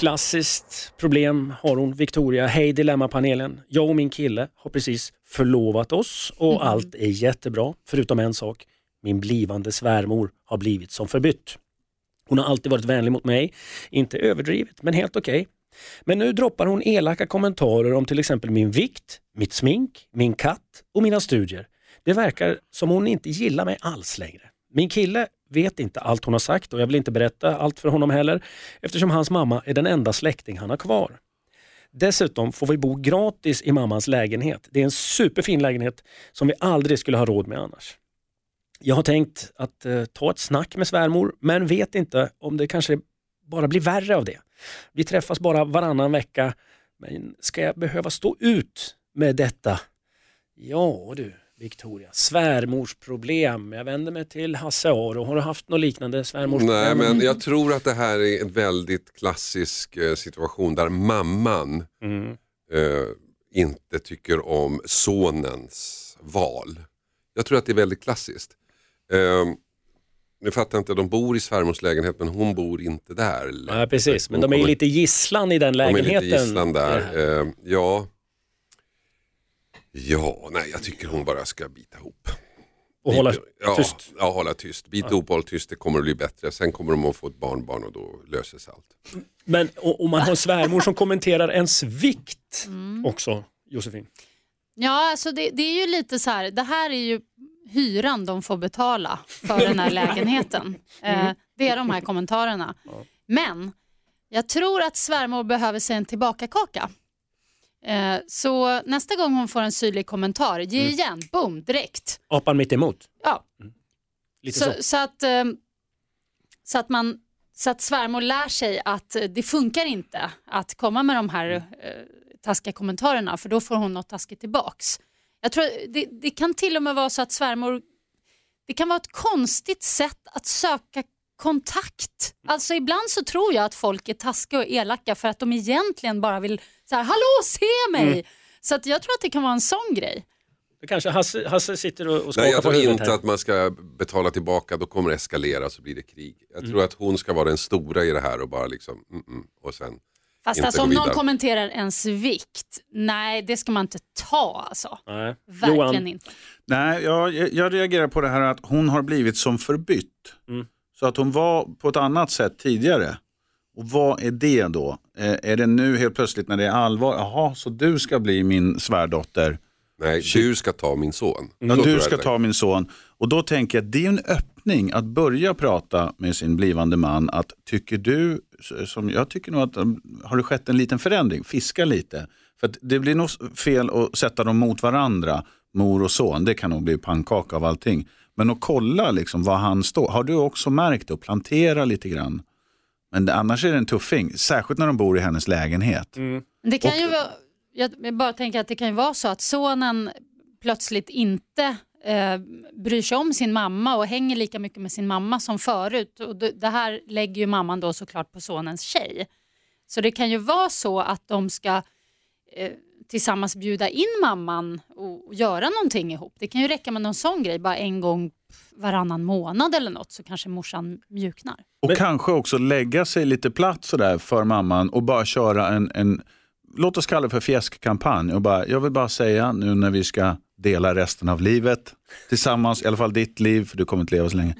Klassiskt problem har hon, Victoria. Hej Dilemmapanelen. Jag och min kille har precis förlovat oss och allt är jättebra, förutom en sak. Min blivande svärmor har blivit som förbytt. Hon har alltid varit vänlig mot mig, inte överdrivet, men helt okej. Men nu droppar hon elaka kommentarer om till exempel min vikt, mitt smink, min katt och mina studier. Det verkar som hon inte gillar mig alls längre. Min kille vet inte allt hon har sagt och jag vill inte berätta allt för honom heller eftersom hans mamma är den enda släkting han har kvar. Dessutom får vi bo gratis i mammans lägenhet. Det är en superfin lägenhet som vi aldrig skulle ha råd med annars. Jag har tänkt att eh, ta ett snack med svärmor men vet inte om det kanske bara blir värre av det. Vi träffas bara varannan vecka men ska jag behöva stå ut med detta? Ja du Victoria, svärmorsproblem. Jag vänder mig till Hasse Aro. Har du haft något liknande svärmorsproblem? Nej, men jag tror att det här är en väldigt klassisk eh, situation där mamman Mm. eh, inte tycker om sonens val. Jag tror att det är väldigt klassiskt. Eh, nu fattar jag inte, de bor i svärmors lägenhet men hon bor inte där. Ja, precis, men de är ju lite gisslan i den de är lägenheten. lite gisslan där. Eh, ja. Ja, nej jag tycker hon bara ska bita ihop. Och hålla ja, tyst. Ja, hålla tyst. Bita ihop och hålla tyst, det kommer att bli bättre. Sen kommer de att få ett barnbarn och då löser sig allt. Men och man har en svärmor som kommenterar ens vikt Mm. också, Josefin. Ja, alltså det, det är ju lite så här, det här är ju hyran de får betala för den här lägenheten. Eh, det är de här kommentarerna. Men jag tror att svärmor behöver sig en tillbakakaka. Eh, så nästa gång hon får en syrlig kommentar, ge igen, boom, direkt. Apan mitt emot. Ja, Lite så. så, så, att, eh, så, att man, så att svärmor lär sig att eh, det funkar inte att komma med de här eh, taskiga kommentarerna för då får hon något taskigt tillbaks. Jag tror det, det kan till och med vara så att svärmor, det kan vara ett konstigt sätt att söka kontakt. Alltså ibland så tror jag att folk är taskiga och elaka för att de egentligen bara vill så här, hallå se mig. Mm. Så att jag tror att det kan vara en sån grej. Det kanske Hasse, Hasse sitter och, och skakar Nej, jag tror inte här. att man ska betala tillbaka, då kommer det eskalera så blir det krig. Jag Mm. tror att hon ska vara den stora i det här och bara liksom, mm, mm, och sen Fast alltså, om någon kommenterar ens vikt, nej det ska man inte ta alltså. Nej. Verkligen Johan, inte. Nej, jag, jag reagerar på det här att hon har blivit som förbytt. Mm. Så att hon var på ett annat sätt tidigare. Och vad är det då? Eh, är det nu helt plötsligt när det är allvar? Jaha, så du ska bli min svärdotter? Nej, du ska ta min son. Ja, Så du ska ta min son. Och då tänker jag att det är en öppning att börja prata med sin blivande man. Att tycker du, som jag tycker nog att um, har det skett en liten förändring, fiska lite. För det blir nog fel att sätta dem mot varandra, mor och son. Det kan nog bli pannkaka av allting. Men att kolla liksom var han står. Har du också märkt det? Och plantera lite grann. Men det, annars är det en tuffing, särskilt när de bor i hennes lägenhet. Mm. Det kan ju vara, jag bara tänker att det kan ju vara så att sonen plötsligt inte eh, bryr sig om sin mamma och hänger lika mycket med sin mamma som förut. Och det, det här lägger ju mamman då såklart på sonens tjej. Så det kan ju vara så att de ska eh, tillsammans bjuda in mamman och, och göra någonting ihop. Det kan ju räcka med någon sån grej, bara en gång varannan månad eller något så kanske morsan mjuknar. Och Men- kanske också lägga sig lite platt sådär för mamman och bara köra en, en låt oss kalla det för fjäskkampanj. Och bara, jag vill bara säga nu när vi ska dela resten av livet tillsammans, i alla fall ditt liv, för du kommer inte leva så länge.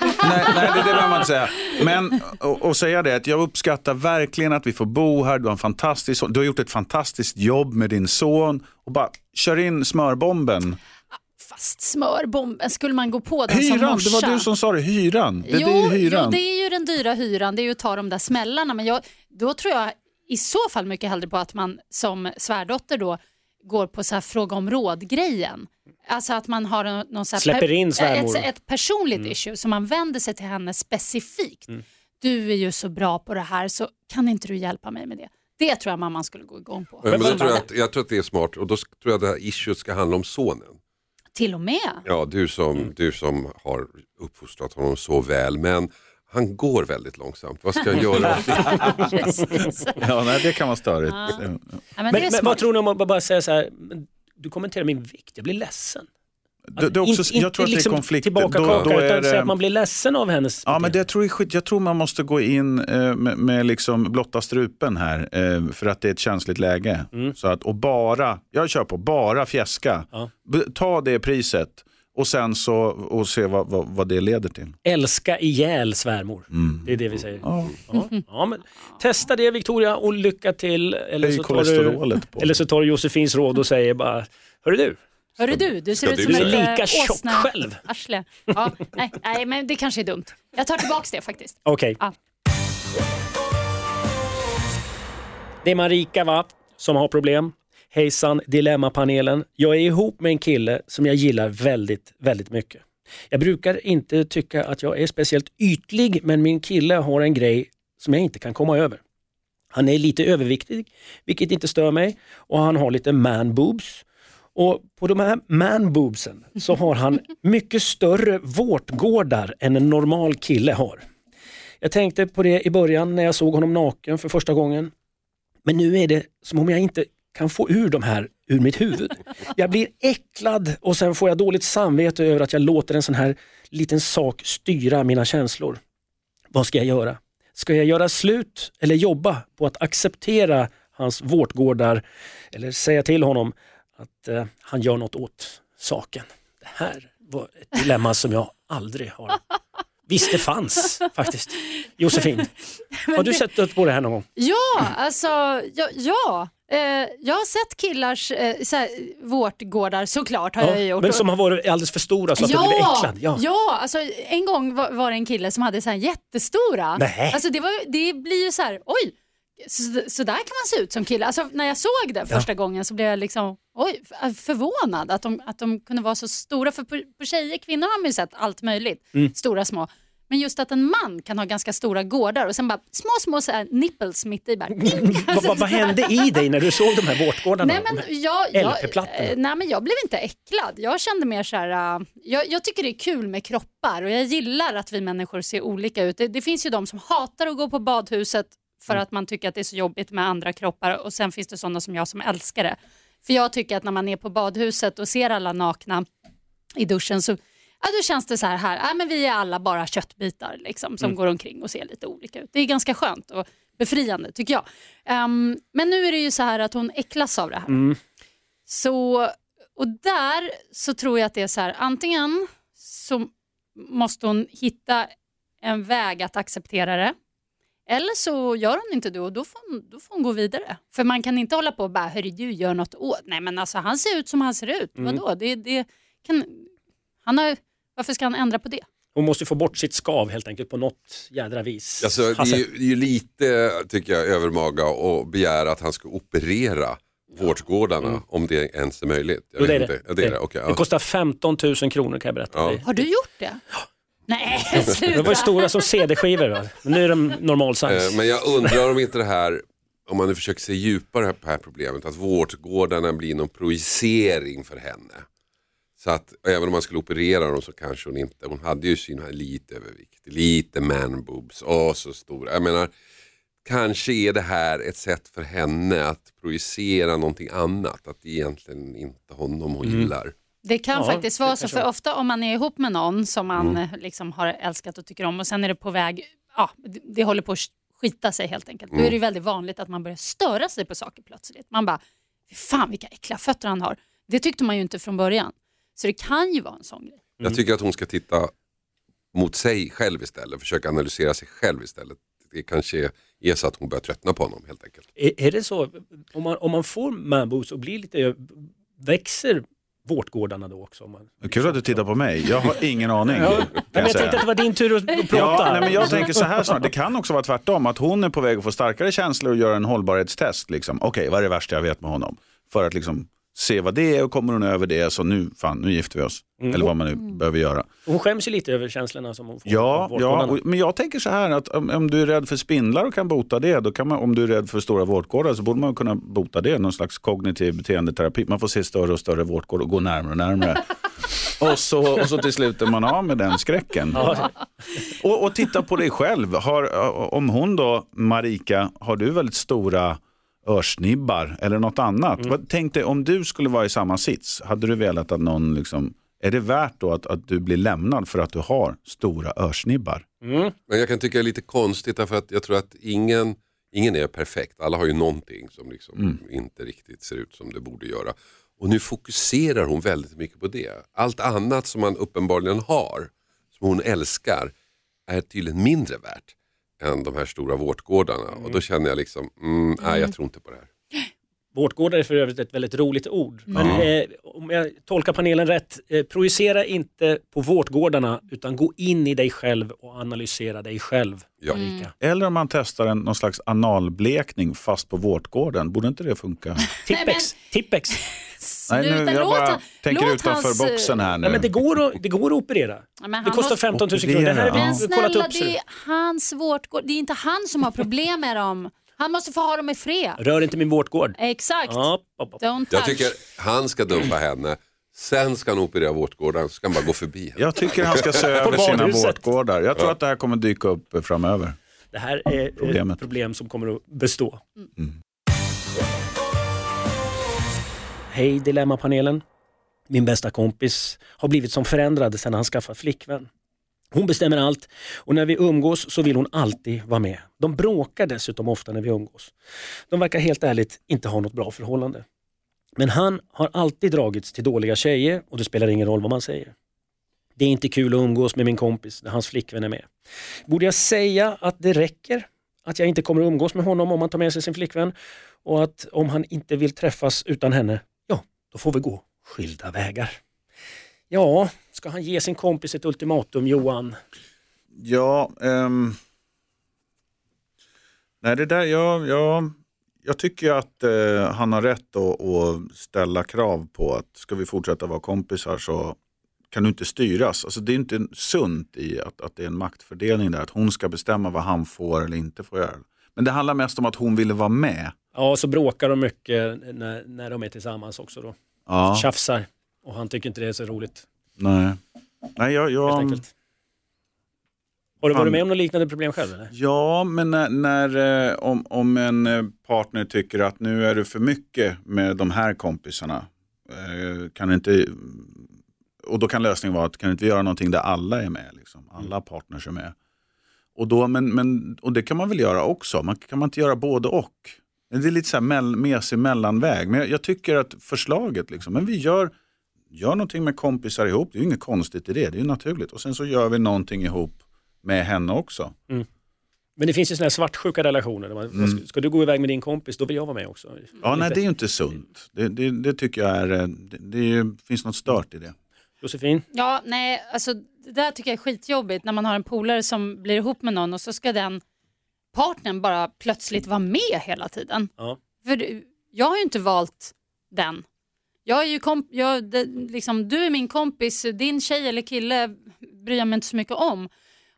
nej, nej, det, det behöver man inte säga. Men och, och säga det, att jag uppskattar verkligen att vi får bo här, du har, en fantastisk, du har gjort ett fantastiskt jobb med din son och bara kör in smörbomben. Fast smörbomben, skulle man gå på den som Hyran, morsa? det var du som sa det. Hyran. Det, jo, det är ju hyran. jo, det är ju den dyra hyran, det är ju att ta de där smällarna. Men jag, då tror jag i så fall mycket hellre på att man som svärdotter då går på så här fråga om råd-grejen. Alltså att man har en, någon så här Släpper in svärmor. ett, ett personligt Mm. issue som man vänder sig till henne specifikt. Du är ju så bra på det här så kan inte du hjälpa mig med det? Det tror jag mamman skulle gå igång på. Men Som tror jag, att, jag tror att det är smart och då tror jag att det här issuet ska handla om sonen. Till och med. Ja, du som, du som har uppfostrat honom så väl, men han går väldigt långsamt. Vad ska jag göra? åt det? Precis. Ja, nej, det kan vara störigt. Ja. Men Men, men vad tror ni om att bara säga så här, du kommenterar min vikt, jag blir ledsen. Det, det är också, Inte- jag tror att det är liksom konflikt. Tillbaka Då- kaka, då är utan det- säga att man blir ledsen av hennes Ja, men det tror jag, är skit. jag tror man måste gå in eh, med, med liksom blotta strupen här eh, för att det är ett känsligt läge. Så att, och bara, jag kör på bara fjäska. Ja. Ta det priset och sen så och se vad, vad, vad det leder till. Älska ihjäl svärmor. Det är det vi säger. Ja. Ja. Ja, men testa det Victoria och lycka till. Eller Höj så, tar du, på. eller så tar du Josefins råd och säger bara, hörru du, Hörru du, du ser Ska ut du som ett lika eh, tjock åsna- själv? Arsle. Ja, nej, nej, men det kanske är dumt. Jag tar tillbaks det faktiskt. okej. Ja. Det är Marika va, som har problem. Hejsan Dilemmapanelen. Jag är ihop med en kille som jag gillar väldigt, väldigt mycket. Jag brukar inte tycka att jag är speciellt ytlig men min kille har en grej som jag inte kan komma över. Han är lite överviktig, vilket inte stör mig och han har lite man boobs. Och på de här man boobsen så har han mycket större vårtgårdar än en normal kille har. Jag tänkte på det i början när jag såg honom naken för första gången. Men nu är det som om jag inte kan få ur de här ur mitt huvud. Jag blir äcklad och sen får jag dåligt samvete över att jag låter en sån här liten sak styra mina känslor. Vad ska jag göra? Ska jag göra slut eller jobba på att acceptera hans vårtgårdar eller säga till honom att eh, han gör något åt saken? Det här var ett dilemma som jag aldrig har visste fanns faktiskt. Josefin, har du sett upp på det här någon gång? Ja, alltså ja. ja. Eh, jag har sett killars eh, så här, vårtgårdar såklart har jag ju gjort. men som har varit alldeles för stora så att du blir äcklad. Ja. ja, alltså en gång var, var det en kille som hade så här jättestora. Nej. Alltså det, var, det blir ju så här, oj, så, så där kan man se ut som kille. Alltså när jag såg det första gången så blev jag liksom, oj, förvånad att de, att de kunde vara så stora. För på, på tjejer, kvinnor har man ju sett allt möjligt, Mm. stora små. Men just att en man kan ha ganska stora gårdar och sen bara små, små så här nipples mitt i. Bara, Vad, vad, vad hände i dig när du såg de här vårtgårdarna? Nej, men jag, jag, eh, nej men jag blev inte äcklad. Jag kände mer så här, uh, jag, jag tycker det är kul med kroppar och jag gillar att vi människor ser olika ut. Det, det finns ju de som hatar att gå på badhuset för Mm. att man tycker att det är så jobbigt med andra kroppar och sen finns det sådana som jag som älskar det. För jag tycker att när man är på badhuset och ser alla nakna i duschen så Ja, då känns det så här, här ja, men vi är alla bara köttbitar liksom, som går omkring och ser lite olika ut. Det är ganska skönt och befriande tycker jag. Ehm, men nu är det ju så här att hon äcklas av det här. Mm. Så, och där så tror jag att det är så här, antingen så måste hon hitta en väg att acceptera det. Eller så gör hon inte det och då får hon, då får hon gå vidare. För man kan inte hålla på och bara, hörru du gör något åt. Nej men alltså han ser ut som han ser ut. Mm. Vadå? Det, det kan, han har, varför ska han ändra på det? Hon måste få bort sitt skav helt enkelt på något jädra vis. Alltså, det, är ju, det är ju lite, tycker jag, övermaga att begära att han ska operera vårtgårdarna om det ens är möjligt. Jag Jo, det är det. Ja, det, är det. Okej, det ja. kostar 15 000 kronor kan jag berätta. Ja. Det- Har du gjort det? Nej, De var ju sluta. stora som CD-skivor, men nu är de normal size. Eh, Men jag undrar om inte det här, om man nu försöker se djupare på det här problemet, att vårdgårdarna blir någon projicering för henne. Så att även om man skulle operera dem så kanske hon inte, hon hade ju sin här lite övervikt, lite man boobs, åh så stora. Jag menar, kanske är det här ett sätt för henne att projicera någonting annat, att det egentligen inte honom hon gillar. Det kan Ja, faktiskt vara så, för ofta om man är ihop med någon som man eh, liksom har älskat och tycker om och sen är det på väg, ja, det, det håller på att skita sig helt enkelt. Då är det ju väldigt vanligt att man börjar störa sig på saker plötsligt. Man bara, fan vilka äckliga fötter han har. Det tyckte man ju inte från början. Så det kan ju vara en sån grej. Jag tycker att hon ska titta mot sig själv istället, försöka analysera sig själv istället. Det kanske är så att hon börjar tröttna på honom helt enkelt. Är, är det så, om man, om man får man boobs och blir lite, växer vårtgårdarna då också. Man... Kul att du tittar på mig. Jag har ingen aning. Ja, kan men jag jag tänkte att det var din tur att, prata. Ja, nej, men jag tänker så här snart. Det kan också vara tvärtom. Att hon är på väg att få starkare känslor och göra en hållbarhetstest. Liksom. Okej, vad är det värsta jag vet med honom? För att liksom se vad det är och kommer hon över det så nu, fan, nu gifter vi oss. Mm. Eller vad man nu behöver göra. Hon skäms ju lite över känslorna som hon får Ja, ja och, men jag tänker så här att om, om du är rädd för spindlar och kan bota det, då kan man, om du är rädd för stora vårtgårdar så borde man kunna bota det, någon slags kognitiv beteendeterapi. Man får se större och större vårtgårdar och gå närmare och närmare. och, så, och så till slut är man av med den skräcken. Ja, Och, och titta på dig själv. Har, om hon då, Marika, har du väldigt stora örsnibbar eller något annat? Mm. Vad- Tänk dig om du skulle vara i samma sits. Hade du velat att någon, liksom, är det värt då att, att du blir lämnad för att du har stora örsnibbar? mm. Men jag kan tycka det är lite konstigt därför att jag tror att ingen, ingen är perfekt. Alla har ju någonting som liksom inte riktigt ser ut som det borde göra. Och nu fokuserar hon väldigt mycket på det. Allt annat som man uppenbarligen har, som hon älskar, är tydligen mindre värt än de här stora vårtgårdarna. Och då känner jag liksom, mm, nej jag tror inte på det här. Vårtgårdar är för övrigt ett väldigt roligt ord. Men eh, om jag tolkar panelen rätt, eh, projicera inte på vårtgårdarna utan gå in i dig själv och analysera dig själv. Ja. Marika. Eller om man testar en, någon slags analblekning fast på vårtgården. Borde inte det funka? Tippex, Tippex. Nej, nu, jag låt bara tänker låt utanför hans, eh, boxen här nu. Nej, men det, går att, det går att operera. Ja, Det kostar måste- 15 000 kronor. Det här Operera, vi ja. Men kollat snälla, upp. det är hans vårtgård. Det är inte han som har problem med dem. Han måste få ha dem i fred. Rör inte min vårtgård. Exakt. Ja, pop, pop. Don't touch. Jag tycker han ska dumpa henne, sen ska han operera vårtgården, så ska han bara gå förbi henne. Jag tycker han ska se över sina vårtgårdar. Jag tror att det här kommer dyka upp framöver. Det här är ett Problemet. problem som kommer att bestå. Hej Dilemmapanelen. Min bästa kompis har blivit som förändrad sedan han skaffat flickvän. Hon bestämmer allt och när vi umgås så vill hon alltid vara med. De bråkar dessutom ofta när vi umgås. De verkar helt ärligt inte ha något bra förhållande. Men han har alltid dragits till dåliga tjejer och det spelar ingen roll vad man säger. Det är inte kul att umgås med min kompis när hans flickvän är med. Borde jag säga att det räcker? Att jag inte kommer att umgås med honom om han tar med sig sin flickvän? Och att om han inte vill träffas utan henne, ja, då får vi gå skilda vägar. Ja, ska han ge sin kompis ett ultimatum, Johan? Ja, ehm... nej det där, ja, ja, jag tycker att eh, han har rätt att, ställa krav på att ska vi fortsätta vara kompisar så kan du inte styras. Alltså det är inte sunt i att, att det är en maktfördelning där, att hon ska bestämma vad han får eller inte får göra. Men det handlar mest om att hon ville vara med. Ja, så bråkar de mycket när, när de är tillsammans också då. Ja, Tjafsar. Och han tycker inte det är så roligt, nej. Nej, jag, jag. Har du varit med om något liknande problem själv? Eller? Ja, men när, när, eh, om, om en eh, partner tycker att nu är det för mycket med de här kompisarna, eh, kan inte, och då kan lösningen vara att kan inte vi göra någonting där alla är med, liksom, alla partners är med. Och, då, men, men, och det kan man väl göra också, man, kan man inte göra både och? Det är lite så här mell, mesig mellanväg, men jag, jag tycker att förslaget, liksom, men vi gör, gör någonting med kompisar ihop, det är ju inget konstigt i det, det är ju naturligt. Och sen så gör vi någonting ihop med henne också. Men det finns ju sådana här svartsjuka relationer. Där man, Mm. Ska du gå iväg med din kompis, då vill jag vara med också. Ja, nej Lite. det är ju inte sunt. Det, det, det tycker jag är, eh, det, det finns något stört i det. Josefin? Ja, nej, alltså det där tycker jag är skitjobbigt när man har en polare som blir ihop med någon och så ska den partnern bara plötsligt vara med hela tiden. Ja. För jag har ju inte valt den. Jag är ju komp- jag, det, liksom, du är min kompis, din tjej eller kille bryr jag mig inte så mycket om.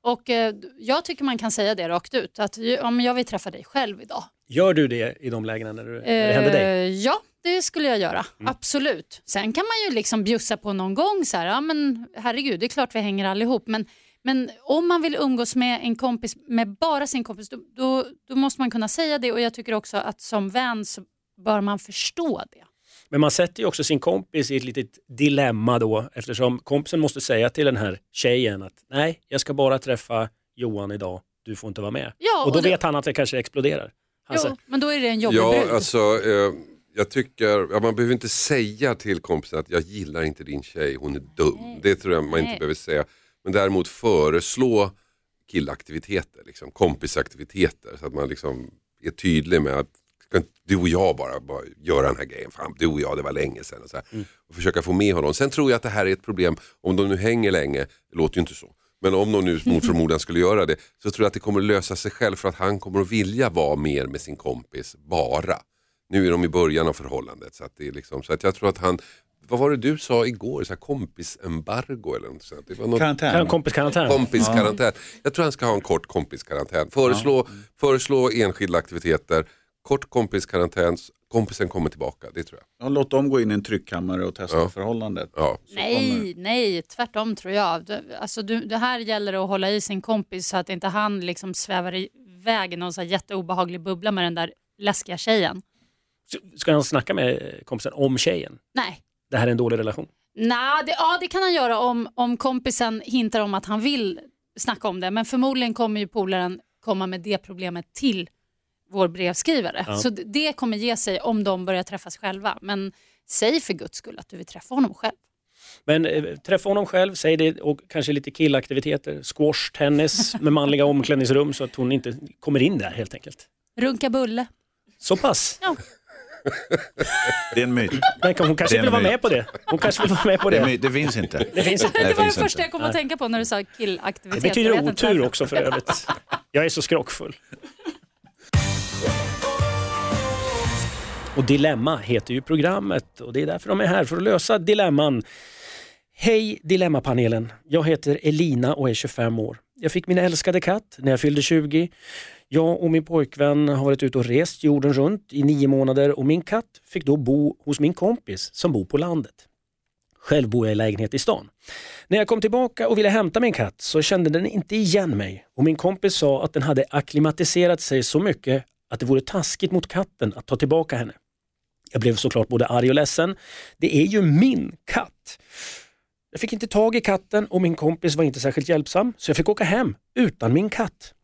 Och eh, jag tycker man kan säga det rakt ut, att men jag vill träffa dig själv idag. Gör du det i de lägena när, du, när det händer dig? Mm. Eh, Ja, det skulle jag göra. Absolut. Sen kan man ju liksom bjussa på någon gång så här, ja men herregud, det är klart vi hänger allihop. Men, men om man vill umgås med en kompis, med bara sin kompis, då, då, då måste man kunna säga det och jag tycker också att som vän så bör man förstå det. Men man sätter ju också sin kompis i ett litet dilemma då eftersom kompisen måste säga till den här tjejen att nej, jag ska bara träffa Johan idag, du får inte vara med. Ja, och då och det- vet han att det kanske exploderar. Han Jo, säger, men då är det en jobbig Ja, brud. alltså, eh, jag tycker, ja, man behöver inte säga till kompisen att jag gillar inte din tjej, hon är dum. Nej. Det tror jag man Nej. inte behöver säga. Men däremot föreslå killaktiviteter, liksom, kompisaktiviteter. Så att man liksom är tydlig med att ska inte du och jag bara, bara göra den här grejen, fan du och jag det var länge sedan. Och, så här. och försöka få med honom. Sen tror jag att det här är ett problem om de nu hänger länge, det låter ju inte så. Men om de nu mot förmodan skulle göra det så tror jag att det kommer lösa sig själv för att han kommer att vilja vara mer med sin kompis bara. Nu är de i början av förhållandet så att det är liksom, så att jag tror att han, vad var det du sa igår, så här kompisembargo eller något sånt. Det var något Karantän. kompiskarantän. kompiskarantän. Jag tror han ska ha en kort kompiskarantän. Föreslå, föreslå enskilda aktiviteter, kort kompiskarantän, kompisen kommer tillbaka, det tror jag. Ja, låt dem gå in i en tryckkammare och testa Ja. förhållandet. Ja. Nej, nej, tvärtom tror jag. Du- Alltså, du, det här gäller att hålla i sin kompis så att inte han liksom svävar iväg i någon så här jätteobehaglig bubbla med den där läskiga tjejen. Ska han snacka med kompisen om tjejen? Nej. Det här är en dålig relation. Nah, det, ja, det kan han göra om, om kompisen hintar om att han vill snacka om det. Men förmodligen kommer ju polaren komma med det problemet till vår brevskrivare. Ja. Så det, kommer ge sig om de börjar träffas själva. Men säg för guds skull att du vill träffa honom själv. Men eh, träffa honom själv, säg det och kanske lite killaktiviteter. Squash, tennis med manliga omklädningsrum så att hon inte kommer in där helt enkelt. Runka bulle. Så pass. Ja. Det är en myt. Men hon kanske vill vara myt. med på det. Hon kanske vill vara med på Det, det. myt. det finns inte. Det finns inte. Det, det var det första inte. jag kom att tänka på när du sa killaktivitet. Det betyder otur också för övrigt. Jag är så skrockfull. Och Dilemma heter ju programmet och det är därför de är här, för att lösa dilemman. Hej Dilemmapanelen, jag heter Elina och är 25 år. Jag fick min älskade katt när jag fyllde 20. Jag och min pojkvän har varit ute och rest jorden runt i nio månader och min katt fick då bo hos min kompis som bor på landet. Själv bor jag i lägenhet i stan. När jag kom tillbaka och ville hämta min katt så kände den inte igen mig och min kompis sa att den hade akklimatiserat sig så mycket att det vore taskigt mot katten att ta tillbaka henne. Jag blev såklart både arg och ledsen. Det är ju min katt. Jag fick inte tag i katten och min kompis var inte särskilt hjälpsam så jag fick åka hem utan min katt.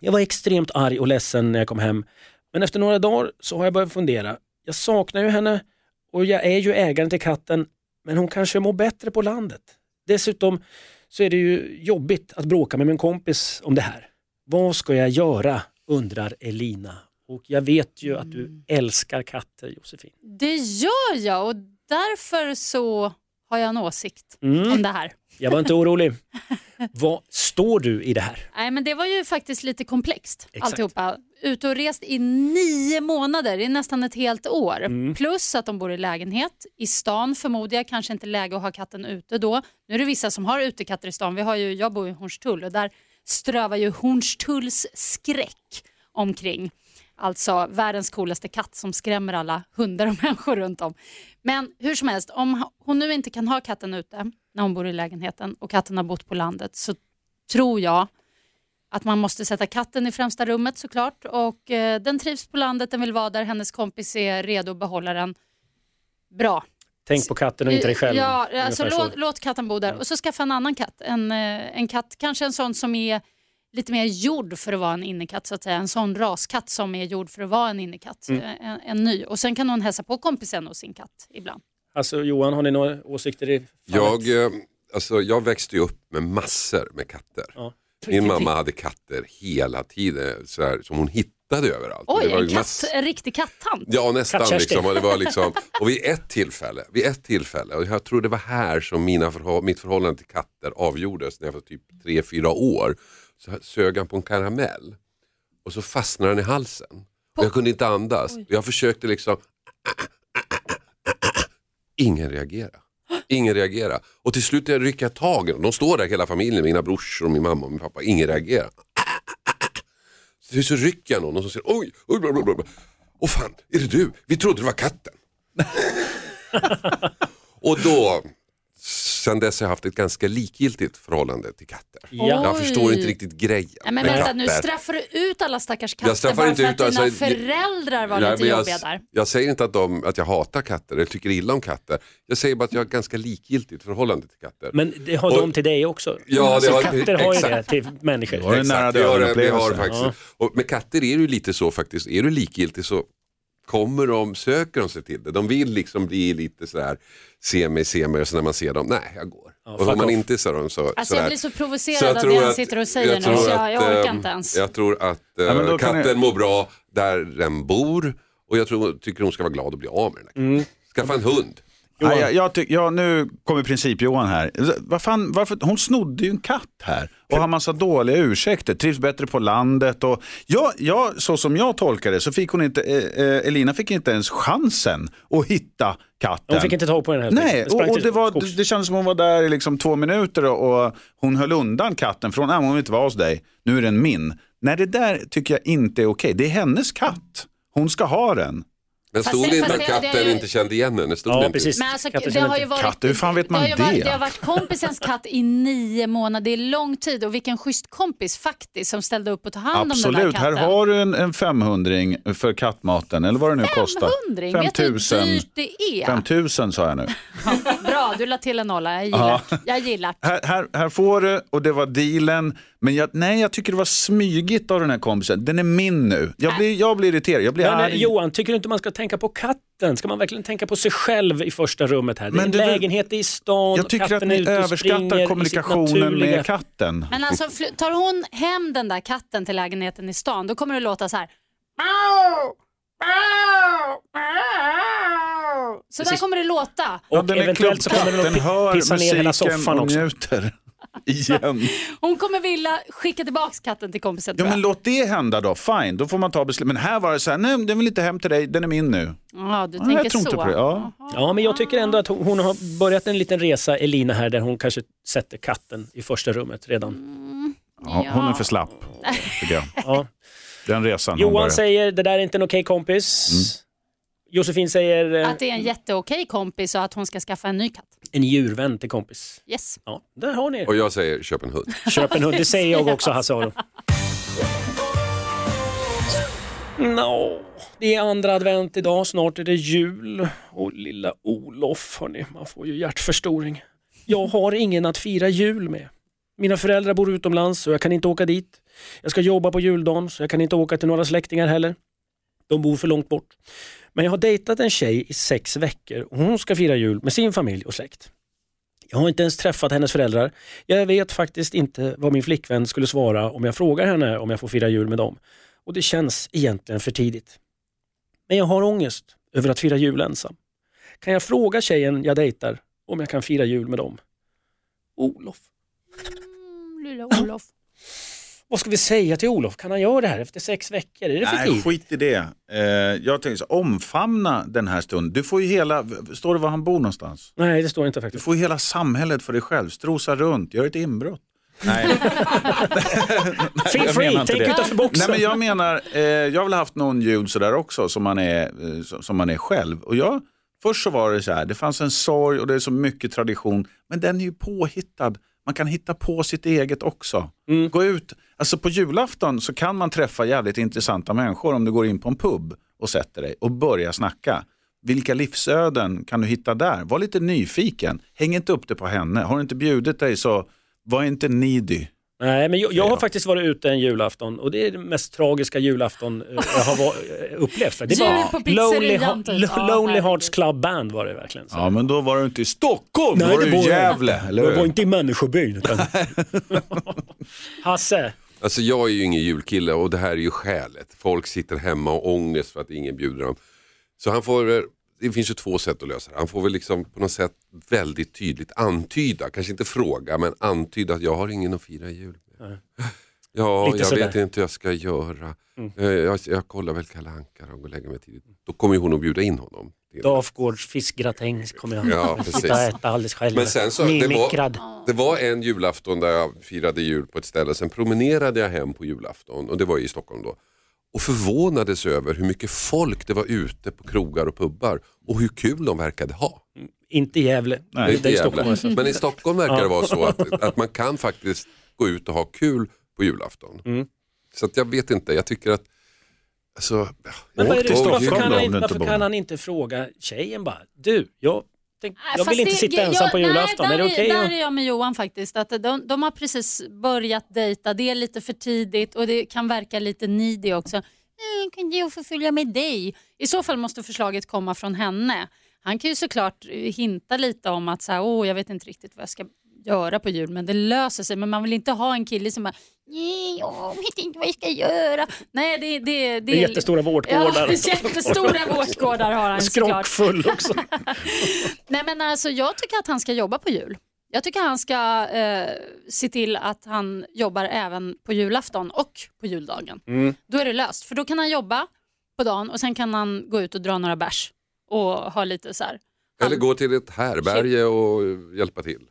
Jag var extremt arg och ledsen när jag kom hem men efter några dagar så har jag börjat fundera. Jag saknar ju henne och jag är ju ägaren till katten men hon kanske mår bättre på landet. Dessutom så är det ju jobbigt att bråka med min kompis om det här. Vad ska jag göra? Undrar Elina. Och jag vet ju att du älskar katter Josefin. Det gör jag och därför så har jag en åsikt Mm. om det här. Jag var inte orolig. Vad står du i det här? Nej, men det var ju faktiskt lite komplext Exakt. alltihopa. Ute och rest i nio månader, det är nästan ett helt år. Mm. Plus att de bor i lägenhet. I stan förmodar jag, kanske inte läge att ha katten ute då. Nu är det vissa som har utekatter i stan. Vi har ju, jag bor i Hornstull och där strövar ju Hornstulls skräck omkring. Alltså världens coolaste katt som skrämmer alla hundar och människor runt om. Men hur som helst, om hon nu inte kan ha katten ute när hon bor i lägenheten och katten har bott på landet så tror jag att man måste sätta katten i främsta rummet såklart och eh, den trivs på landet, den vill vara där, hennes kompis är redo att behålla den. Bra. Tänk på katten och inte dig själv. Ja, alltså, så. låt, låt katten bo där och så skaffa en annan katt. En, eh, en katt, kanske en sån som är lite mer gjord för att vara en innekatt så att säga. En sån raskatt som är gjord för att vara en innekatt. Mm. Eh, En, en ny. Och sen kan hon hälsa på kompisen och sin katt ibland. Alltså Johan, har ni några åsikter i fallet? Jag, eh, alltså, jag växte ju upp med massor med katter. Ja. Min mamma hade katter hela tiden så här, som hon hittade överallt. Oj, det var en, katt, mass- en riktig kattant. Ja nästan liksom. Och, det var liksom. och vid ett tillfälle, vid ett tillfälle, och jag tror det var här som mina förhå- mitt förhållande till katter avgjordes när jag var typ 3-4 år. Så sög han på en karamell och så fastnade den i halsen. Och jag kunde inte andas. Och jag försökte liksom, ingen reagerade. Ingen reagerar. Och till slut rycker jag tag i dem. De står där hela familjen, mina brorsor och min mamma och min pappa. Ingen reagerar. Slut så rycker jag någon och så säger oj, oj, bla, bla, bla. Åh fan, är det du? Vi trodde det var katten. och då, sen dess har jag haft ett ganska likgiltigt förhållande till katter. Ja. Jag förstår inte riktigt grejen Nej, men med vänta, nu straffar du ut alla stackars katter Jag straffar bara inte för ut, att dina alltså, föräldrar var Nej, lite jag, jobbiga där. jag säger inte att, de, att jag hatar katter eller tycker illa om katter. Jag säger bara att jag har ett ganska likgiltigt förhållande till katter. Men det har Och- de till dig också. Ja, alltså, det har- katter har ju exakt. det till människor. Det var en nära Exakt, vi har, döden vi har upplevelse. faktiskt. Och med katter är det ju lite så faktiskt, är du likgiltig så kommer de, söker de sig till det. De vill liksom bli lite sådär, se mig, se mig och så när man ser dem, nej jag går. Ja, och om man off. inte ser dem så Alltså sådär. jag blir så Så provocerad jag av det han sitter och säger nu tror så jag, jag orkar ehm, inte ens. Jag tror att eh, Ja, kan katten jag- mår bra där den bor Och jag tror, tycker hon ska vara glad att bli av med den här Mm. Skaffa en hund. Ja, jag, jag tyck, ja, nu kommer princip-Johan här. Vad fan, varför, hon snodde ju en katt här och har massa dåliga ursäkter, trivs bättre på landet. Och, ja, ja, så som jag tolkar det så fick hon inte, eh, eh, Elina fick inte ens chansen att hitta katten. Hon fick inte tag på den helt Nej, och, och det, var, skogs. det kändes som hon var där i liksom två minuter och, och hon höll undan katten från, nej hon vill inte vara hos dig, nu är den min. Nej, det där tycker jag inte är okej. Det är hennes katt. Hon ska ha den. Men stod det- det inte att det- katten det- inte kände igen henne? Stod det Ja, inte? precis. Men alltså, Katter det har ju varit, Katt, hur fan vet man det? Har ju varit, det? det har varit kompisens katt i nio månader, det är lång tid och vilken schysst kompis faktiskt som ställde upp och tog hand om den Absolut, här katten. har du en, en 500 för kattmaten eller vad det nu kostar. 500, vet du hur dyrt det är? 5000 sa jag nu. Bra, du la till en nolla, jag gillar, jag gillar. Här, här, här får du och det var dealen. Men jag, nej, jag tycker det var smygigt av den här kompisen. Den är min nu. Jag blir, jag blir irriterad, jag blir Men, arg. Johan, tycker du inte man ska tänka på katten? Ska man verkligen tänka på sig själv i första rummet här? Det är Men en väl- lägenhet i stan, jag tycker att katten ni överskattar kommunikationen med katten. Men alltså tar hon hem den där katten till lägenheten i stan då kommer det låta så här. "Miau, miau, miau." Så där kommer det låta. Ja, Och den eventuellt så kommer den hör pi- pissa ner hela soffan och också. njuter. Igen. Hon kommer vilja skicka tillbaka katten till kompisen Ja, men låt det hända då, fine, då får man ta beslut. Men här var det så här, nej den vill inte hem till dig, den är min nu. Ja, du Ja, tänker jag tror inte så. på det. Ja. Ja, men jag tycker ändå att hon, har börjat en liten resa, Elina här, där hon kanske sätter katten i första rummet redan. Ja, hon är för slapp, tycker jag. Ja. Den resan Johan säger, det där är inte en okej kompis. Josefin säger, eh, Att det är en jätteokej kompis och att hon ska skaffa en ny katt. en djurvän till kompis. Yes. Ja, där har ni Och jag säger köp en hund. Köp en hund, det säger jag också Hasse Aro. Nå, det är andra advent idag, snart är det jul och lilla Olof, hörni, man får ju hjärtförstoring. Jag har ingen att fira jul med. Mina föräldrar bor utomlands och jag kan inte åka dit. Jag ska jobba på juldagen så jag kan inte åka till några släktingar heller. De bor för långt bort. Men jag har dejtat en tjej i sex veckor och hon ska fira jul med sin familj och släkt. Jag har inte ens träffat hennes föräldrar. Jag vet faktiskt inte vad min flickvän skulle svara om jag frågar henne om jag får fira jul med dem. Och det känns egentligen för tidigt. Men jag har ångest över att fira jul ensam. Kan jag fråga tjejen jag dejtar om jag kan fira jul med dem? Olof. Mm, lilla Olof. Vad ska vi säga till Olof? Kan han göra det här efter sex veckor? Är det för Nej, tidigt? skit i det. Eh, jag tänkte så, omfamna den här stunden. Du får ju hela, står det var han bor någonstans? Nej, det står inte Du faktiskt. får ju hela samhället för dig själv. Strosa runt, gör ett inbrott. Nej, Feel jag free, tänk utanför boxen. Nej, men jag menar, eh, jag har väl haft någon jul sådär också som man är, eh, som man är själv. Och jag, först så var det så här, det fanns en sorg och det är så mycket tradition, men den är ju påhittad. Man kan hitta på sitt eget också. Mm. Gå ut, alltså på julafton så kan man träffa jävligt intressanta människor om du går in på en pub och sätter dig och börjar snacka. Vilka livsöden kan du hitta där? Var lite nyfiken. Häng inte upp det på henne. Har du inte bjudit dig så var inte needy. Nej, men jag, jag har faktiskt varit ute en julafton och det är den mest tragiska julafton eh, jag har eh, upplevt. Det Jul var på Lonely, pizzerian, typ. Lonely. Hearts Club Band var det verkligen. Så. Ja men då var du inte i Stockholm, Nej, då var det du i Gävle. Eller Jag var inte i människobyn. Utan... Hasse, Alltså jag är ju ingen julkille och det här är ju skälet. Folk sitter hemma och ångest för att ingen bjuder dem. Så han får, eh, det finns ju två sätt att lösa det. Han får väl liksom på något sätt väldigt tydligt antyda, kanske inte fråga men antyda att jag har ingen att fira jul med. Ja, Lite jag sådär. vet inte hur jag ska göra. Eh, Jag, jag kollar väl Kalle Anka och går och lägger mig tidigt. Då kommer ju hon att bjuda in honom. Dafgårds fiskgratäng kommer jag Ja, sitta och äta alldeles själv. Men sen så, det var, det var en julafton där jag firade jul på ett ställe, sen promenerade jag hem på julafton och det var i Stockholm då. Och förvånades över hur mycket folk det var ute på krogar och pubbar och hur kul de verkade ha. Inte i Gävle. Nej, inte Stockholm. jävla. alltså. Men i Stockholm verkar det vara så att, att man kan faktiskt gå ut och ha kul på julafton. Mm. Så att jag vet inte, jag tycker att Alltså, Men vad är det, varför Stockholm kan, han, varför kan han inte fråga tjejen bara, du, jag, tänk, Nej, jag vill inte det- sitta jag- ensam på nej, julafton. där är det okej? Där är jag med Johan faktiskt. Att de, de har precis börjat dejta, det är lite för tidigt och det kan verka lite needy också. Eh, Kan jag få följa med dig? I så fall måste förslaget komma från henne. Han kan ju såklart eh, hinta lite om att så här, Åh, jag vet inte riktigt vad jag ska göra på jul men det löser sig. Men man vill inte ha en kille som bara Nej, jag vet inte vad jag ska göra. Nej, det, det, Det är jättestora vårtgårdar. Ja, jättestora vårtgårdar har han såklart. Skrockfull också. Nej, men alltså, jag tycker att han ska jobba på jul. Jag tycker han ska eh, se till att han jobbar även på julafton och på juldagen. Mm. Då är det löst, för då kan han jobba på dagen och sen kan han gå ut och dra några bärs och ha lite så här. Eller gå till ett härberge och hjälpa till.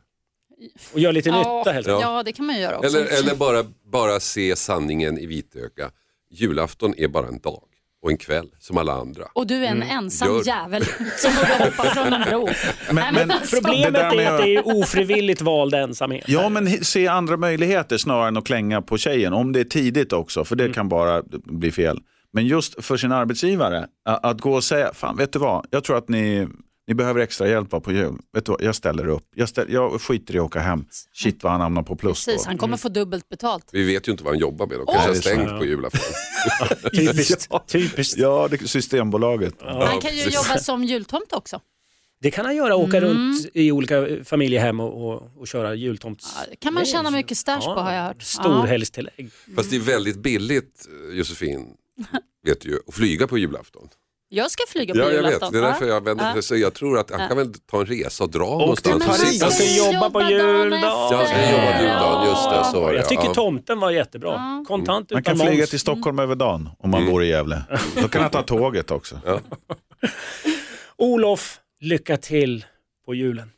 Och gör lite ja, nytta helst. Ja. det kan man ju göra också. Eller, eller bara, bara se sanningen i vitöga. Julafton är bara en dag och en kväll som alla andra. Och du är en Mm. ensam Gör- jävel som borde hoppa från en bro. Men, Nej, men, alltså, Problemet är att det är ofrivilligt vald ensamhet. Ja, men se andra möjligheter snarare än att klänga på tjejen. Om det är tidigt också, för det Mm. kan bara bli fel. Men just för sin arbetsgivare, att gå och säga, fan vet du vad, jag tror att ni, ni behöver extra hjälp på jul. Vet du vad, jag ställer upp. Jag, ställer, jag skiter i att åka hem. Shit vad han hamnar på plus Precis, då. han kommer få dubbelt betalt. Vi vet ju inte vad han jobbar med. De kanske har det är stängt på julafton. Typiskt. Ja. Typiskt. Ja, det Systembolaget. han kan ju jobba som jultomt också. Det kan han göra, åka Mm. runt i olika familjehem och, och, och köra jultomts... Ja, det kan man tjäna mycket stash på har jag hört. Ja. Storhelgstillägg. Fast det är väldigt billigt, eh, Josefin, vet du ju, att flyga på julafton. Jag ska flyga på Ja, jag vet. julafton. Det är därför Ja. jag vänder Ja. Så jag tror att han kan väl ta en resa och dra till någonstans. Och Men sitta- Jag ska jobba på dagen juldagen. Jag ska jobba på juldagen, just det. Så var det. Jag tycker ja. tomten var jättebra. Ja. Kontant Man kan flyga till Stockholm över dagen om man bor i Gävle. Då kan han ta tåget också. Olof, lycka till på julen.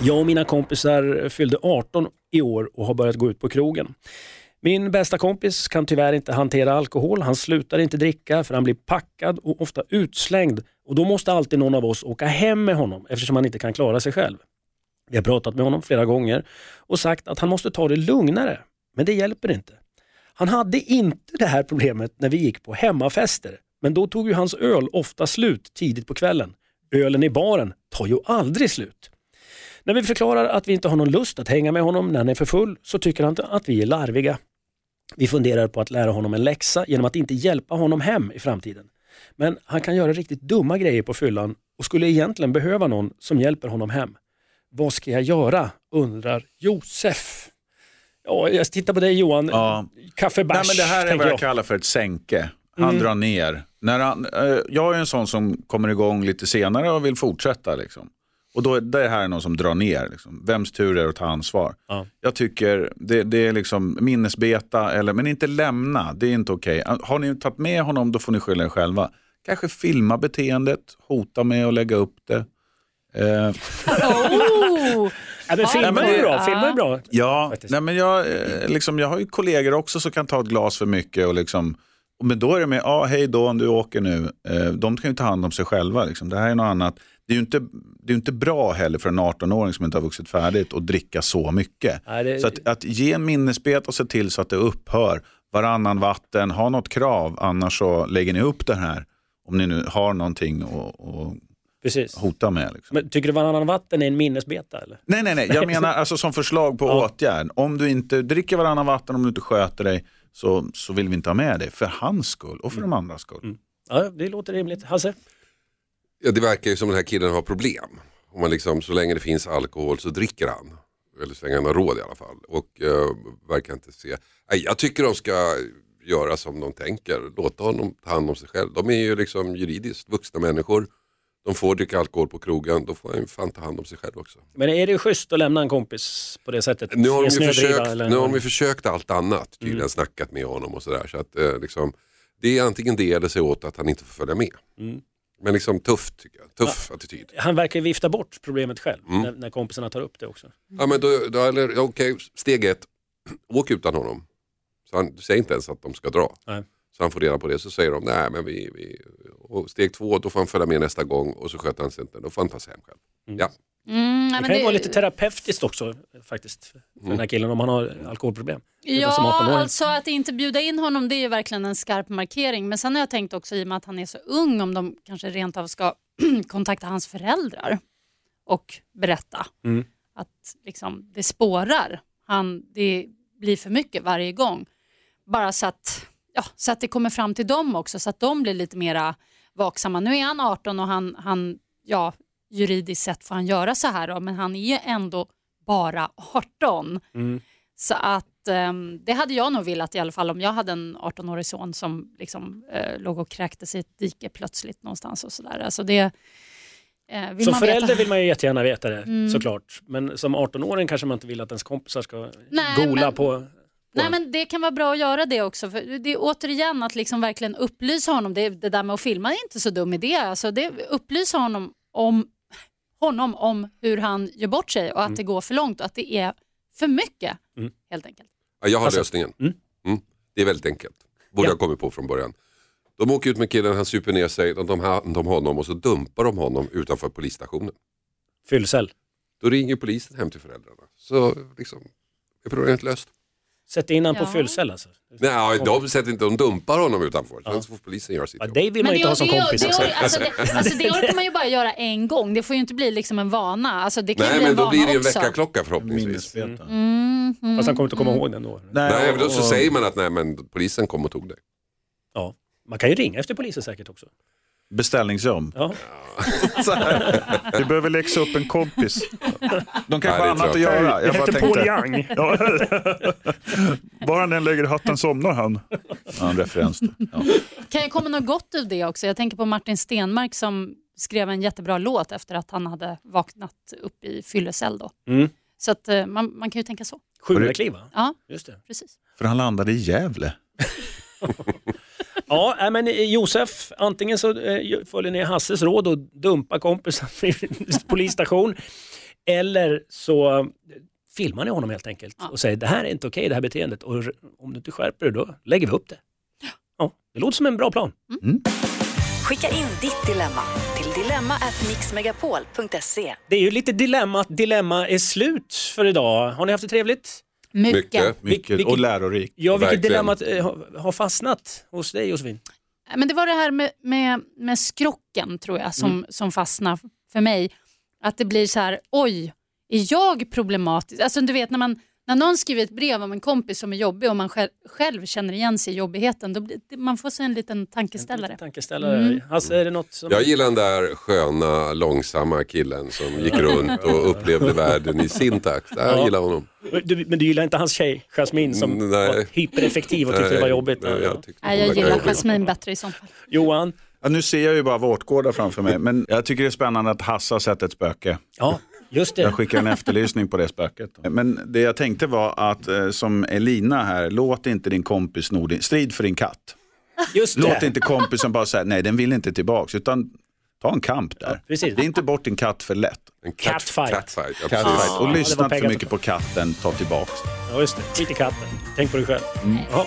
Jag och mina kompisar fyllde 18 i år och har börjat gå ut på krogen. Min bästa kompis kan tyvärr inte hantera alkohol. Han slutar inte dricka för han blir packad och ofta utslängd och då måste alltid någon av oss åka hem med honom eftersom han inte kan klara sig själv. Vi har pratat med honom flera gånger och sagt att han måste ta det lugnare, men det hjälper inte. Han hade inte det här problemet när vi gick på hemmafester, men då tog ju hans öl ofta slut tidigt på kvällen. Ölen i baren tar ju aldrig slut. När vi förklarar att vi inte har någon lust att hänga med honom när han är för full så tycker han att vi är larviga. Vi funderar på att lära honom en läxa genom att inte hjälpa honom hem i framtiden. Men han kan göra riktigt dumma grejer på fyllan och skulle egentligen behöva någon som hjälper honom hem. Vad ska jag göra? undrar Josef. Ja, jag tittar på dig Johan. Ja. Kaffebärs, Nej, men det här är vad jag jag. kallar för ett sänke. Han Mm. drar ner. När han, eh, jag är en sån som kommer igång lite senare och vill fortsätta. Liksom. Och då är det här är någon som drar ner. Liksom. Vems tur är det att ta ansvar? Ja. Jag tycker det, det är liksom minnesbeta, eller, men inte lämna. Det är inte okej. Har ni tagit med honom då får ni skylla er själva. Kanske filma beteendet, hota med att lägga upp det. Eh, Oh! Ja, men filma Ja, men är bra. Filma är bra. Ja, Faktiskt. nej, men jag, eh, liksom, jag har ju kollegor också som kan ta ett glas för mycket. Och liksom, men då är det med, ja hej då om du åker nu. Eh, de kan ju ta hand om sig själva. Liksom. Det här är något annat. Det är ju inte, det är inte bra heller för en 18-åring som inte har vuxit färdigt att dricka så mycket. Nej, det- Så att, att ge en minnesbet och se till så att det upphör. Varannan vatten, ha något krav, annars så lägger ni upp det här. Om ni nu har någonting att, Precis. hota med. Liksom. Men tycker du varannan vatten är en minnesbeta eller? Nej, nej, nej. Jag menar alltså som förslag på Ja. åtgärd. Om du inte dricker varannan vatten, om du inte sköter dig, så, så vill vi inte ha med dig. För hans skull och för de andras skull. Ja, det låter rimligt. Hasse? Ja, det verkar ju som den här killen har problem. Om man liksom, så länge det finns alkohol så dricker han. Eller så länge han har råd i alla fall. Och eh, verkar inte se. Nej, jag tycker de ska göra som de tänker. Låta honom ta hand om sig själv. De är ju liksom juridiskt vuxna människor. De får dricka alkohol på krogen. Då får han ju fan ta hand om sig själv också. Men är det schysst att lämna en kompis på det sättet? Nu har de ju försökt, eller nu har de försökt allt annat. Tydligen Mm. snackat med honom och sådär. Så att, eh, liksom, det är antingen det eller så åt att han inte får följa med. Mm. Men liksom tufft tycker jag. Tuff attityd. Han verkar vifta bort problemet själv Mm. när, när kompisarna tar upp det också. Ja men då, då eller, okej, steg ett, åk utan honom. Så han säger inte ens att de ska dra. Nej. Så han får reda på det, så säger de nej men vi, vi och steg två, då får han följa med nästa gång och så sköter han sig inte, då får han ta sig hem själv. Mm. Ja. Mm, Det men kan ju vara lite terapeutiskt också faktiskt för Mm. den här killen om han har alkoholproblem. Ja, 18-åring. alltså att inte bjuda in honom det är ju verkligen en skarp markering. Men sen har jag tänkt också i och med att han är så ung om de kanske rent av ska kontakta hans föräldrar och berätta Mm. att liksom, det spårar. Han, det blir för mycket varje gång. Bara så att, ja, så att det kommer fram till dem också så att de blir lite mera vaksamma. Nu är han 18 och han, han ja, juridiskt sett får han göra så här då, men han är ju ändå bara 18. Mm. Så att ehm, det hade jag nog velat i alla fall om jag hade en 18-årig son som liksom, eh, låg och kräktes i ett dike plötsligt någonstans och sådär. Alltså det, eh, vill Som man förälder veta. vill man ju jättegärna veta det Mm. såklart. Men som 18-åring kanske man inte vill att ens kompisar ska Nej, gola men- på... Nej men det kan vara bra att göra det också. För det är återigen att liksom verkligen upplysa honom. Det, det där med att filma är inte så dum idé. Alltså det, upplysa honom om, honom om hur han gör bort sig och att det går för långt och att det är för mycket Mm. helt enkelt. Ja, jag har Alltså, lösningen. mm. Mm. Det är väldigt enkelt. Borde Ja. jag kommit på från början. De åker ut med killen, han super ner sig, de tar hand om honom och så dumpar de honom utanför polisstationen. Fyllcell. Då ringer polisen hem till föräldrarna. Så liksom, är problemet löst. Sätt in han på fyllcell alltså. Nej, de sätter inte, de dumpar honom utanför. Sen får polisen göra sitt Ja, jobb. dig vill man ju inte ha som det, kompis. det, alltså. det, alltså, det, alltså det orkar man ju bara göra en gång. Det får ju inte bli liksom en vana. Alltså det kan Nej, bli men en då blir det ju en också. väckarklocka förhoppningsvis. Mm, mm, Fast han kommer inte komma ihåg den då. Nej, men då så säger man att nej, men polisen kom och tog dig. Ja. Man kan ju ringa efter polisen säkert också. Beställningsjobb. Ja. Vi behöver läxa upp en kompis. De kanske har annat att jag göra. Jag bara tänkte, Young. ja. Bara han än lägger hatten somnar han. Ja, en referens. Ja. Kan ju komma något gott ur det också. Jag tänker på Martin Stenmark som skrev en jättebra låt efter att han hade vaknat upp i fyllecell. Då. Mm. Så att, eh, man, man kan ju tänka så. Sjuhundrakliv va? Ja, Just det. precis. För han landade i Gävle. Ja, men eh, Josef, antingen så eh, följer ni Hasses råd och dumpar kompisen vid polisstation. Eller så eh, filmar ni honom helt enkelt Ja. och säger det här är inte okej det här beteendet och om du inte skärper dig då lägger vi upp det. Ja, det låter som en bra plan. Skicka in ditt dilemma till dilemma@mixmegapol.se. Det är ju lite dilemma att dilemma är slut för idag. Har ni haft det trevligt? Mycket. Mycket. Mycket. Och lärorikt. Ja, vilket Verkligen. dilemma eh, har- fastnat hos dig Josefin? Men det var det här med, med, med skrocken tror jag som, Mm. som fastnar för mig. Att det blir så här, oj, är jag problematisk? Alltså du vet när, man, när någon skriver ett brev om en kompis som är jobbig och man själv, själv känner igen sig i jobbigheten, då blir man får sig en liten tankeställare. Tankeställare. Mm. Hasse, är det något som... Jag gillar den där sköna, långsamma killen som gick runt och upplevde världen i sin takt. Jag Ja. gillar honom. Du, men du gillar inte hans tjej, Jasmine, som Mm, var nej. hypereffektiv och tyckte det var jobbigt? Nej, Ja, ja. jag, Nej, jag gillar. Jasmine bättre i sånt fall. Johan? Ja, nu ser jag ju bara vårtgårdar framför mig. Men jag tycker det är spännande att Hasse har sett ett spöke. Ja, just det. Jag skickar en efterlysning på det spöket. Men det jag tänkte var att eh, som Elina här, låt inte din kompis sno din, strid för din katt. Just Låt det. inte kompisen bara säga nej den vill inte tillbaks utan ta en kamp där. precis. Det är inte bort din katt för lätt. En cat, Catfight. catfight. Ja, Catfight. Och lyssna inte för mycket på katten, ta tillbaks. Ja, just det. Skit i katten. Tänk på dig själv. Ja.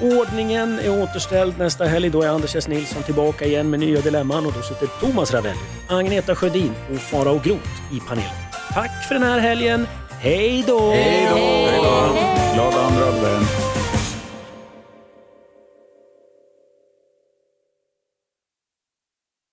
Ordningen är återställd. Nästa helg då är Anders S. Nilsson tillbaka igen med nya dilemman och då sitter Thomas Ravelli, Agneta Sjödin och Farao Groth i panelen. Tack för den här helgen. Hej då! Hej då!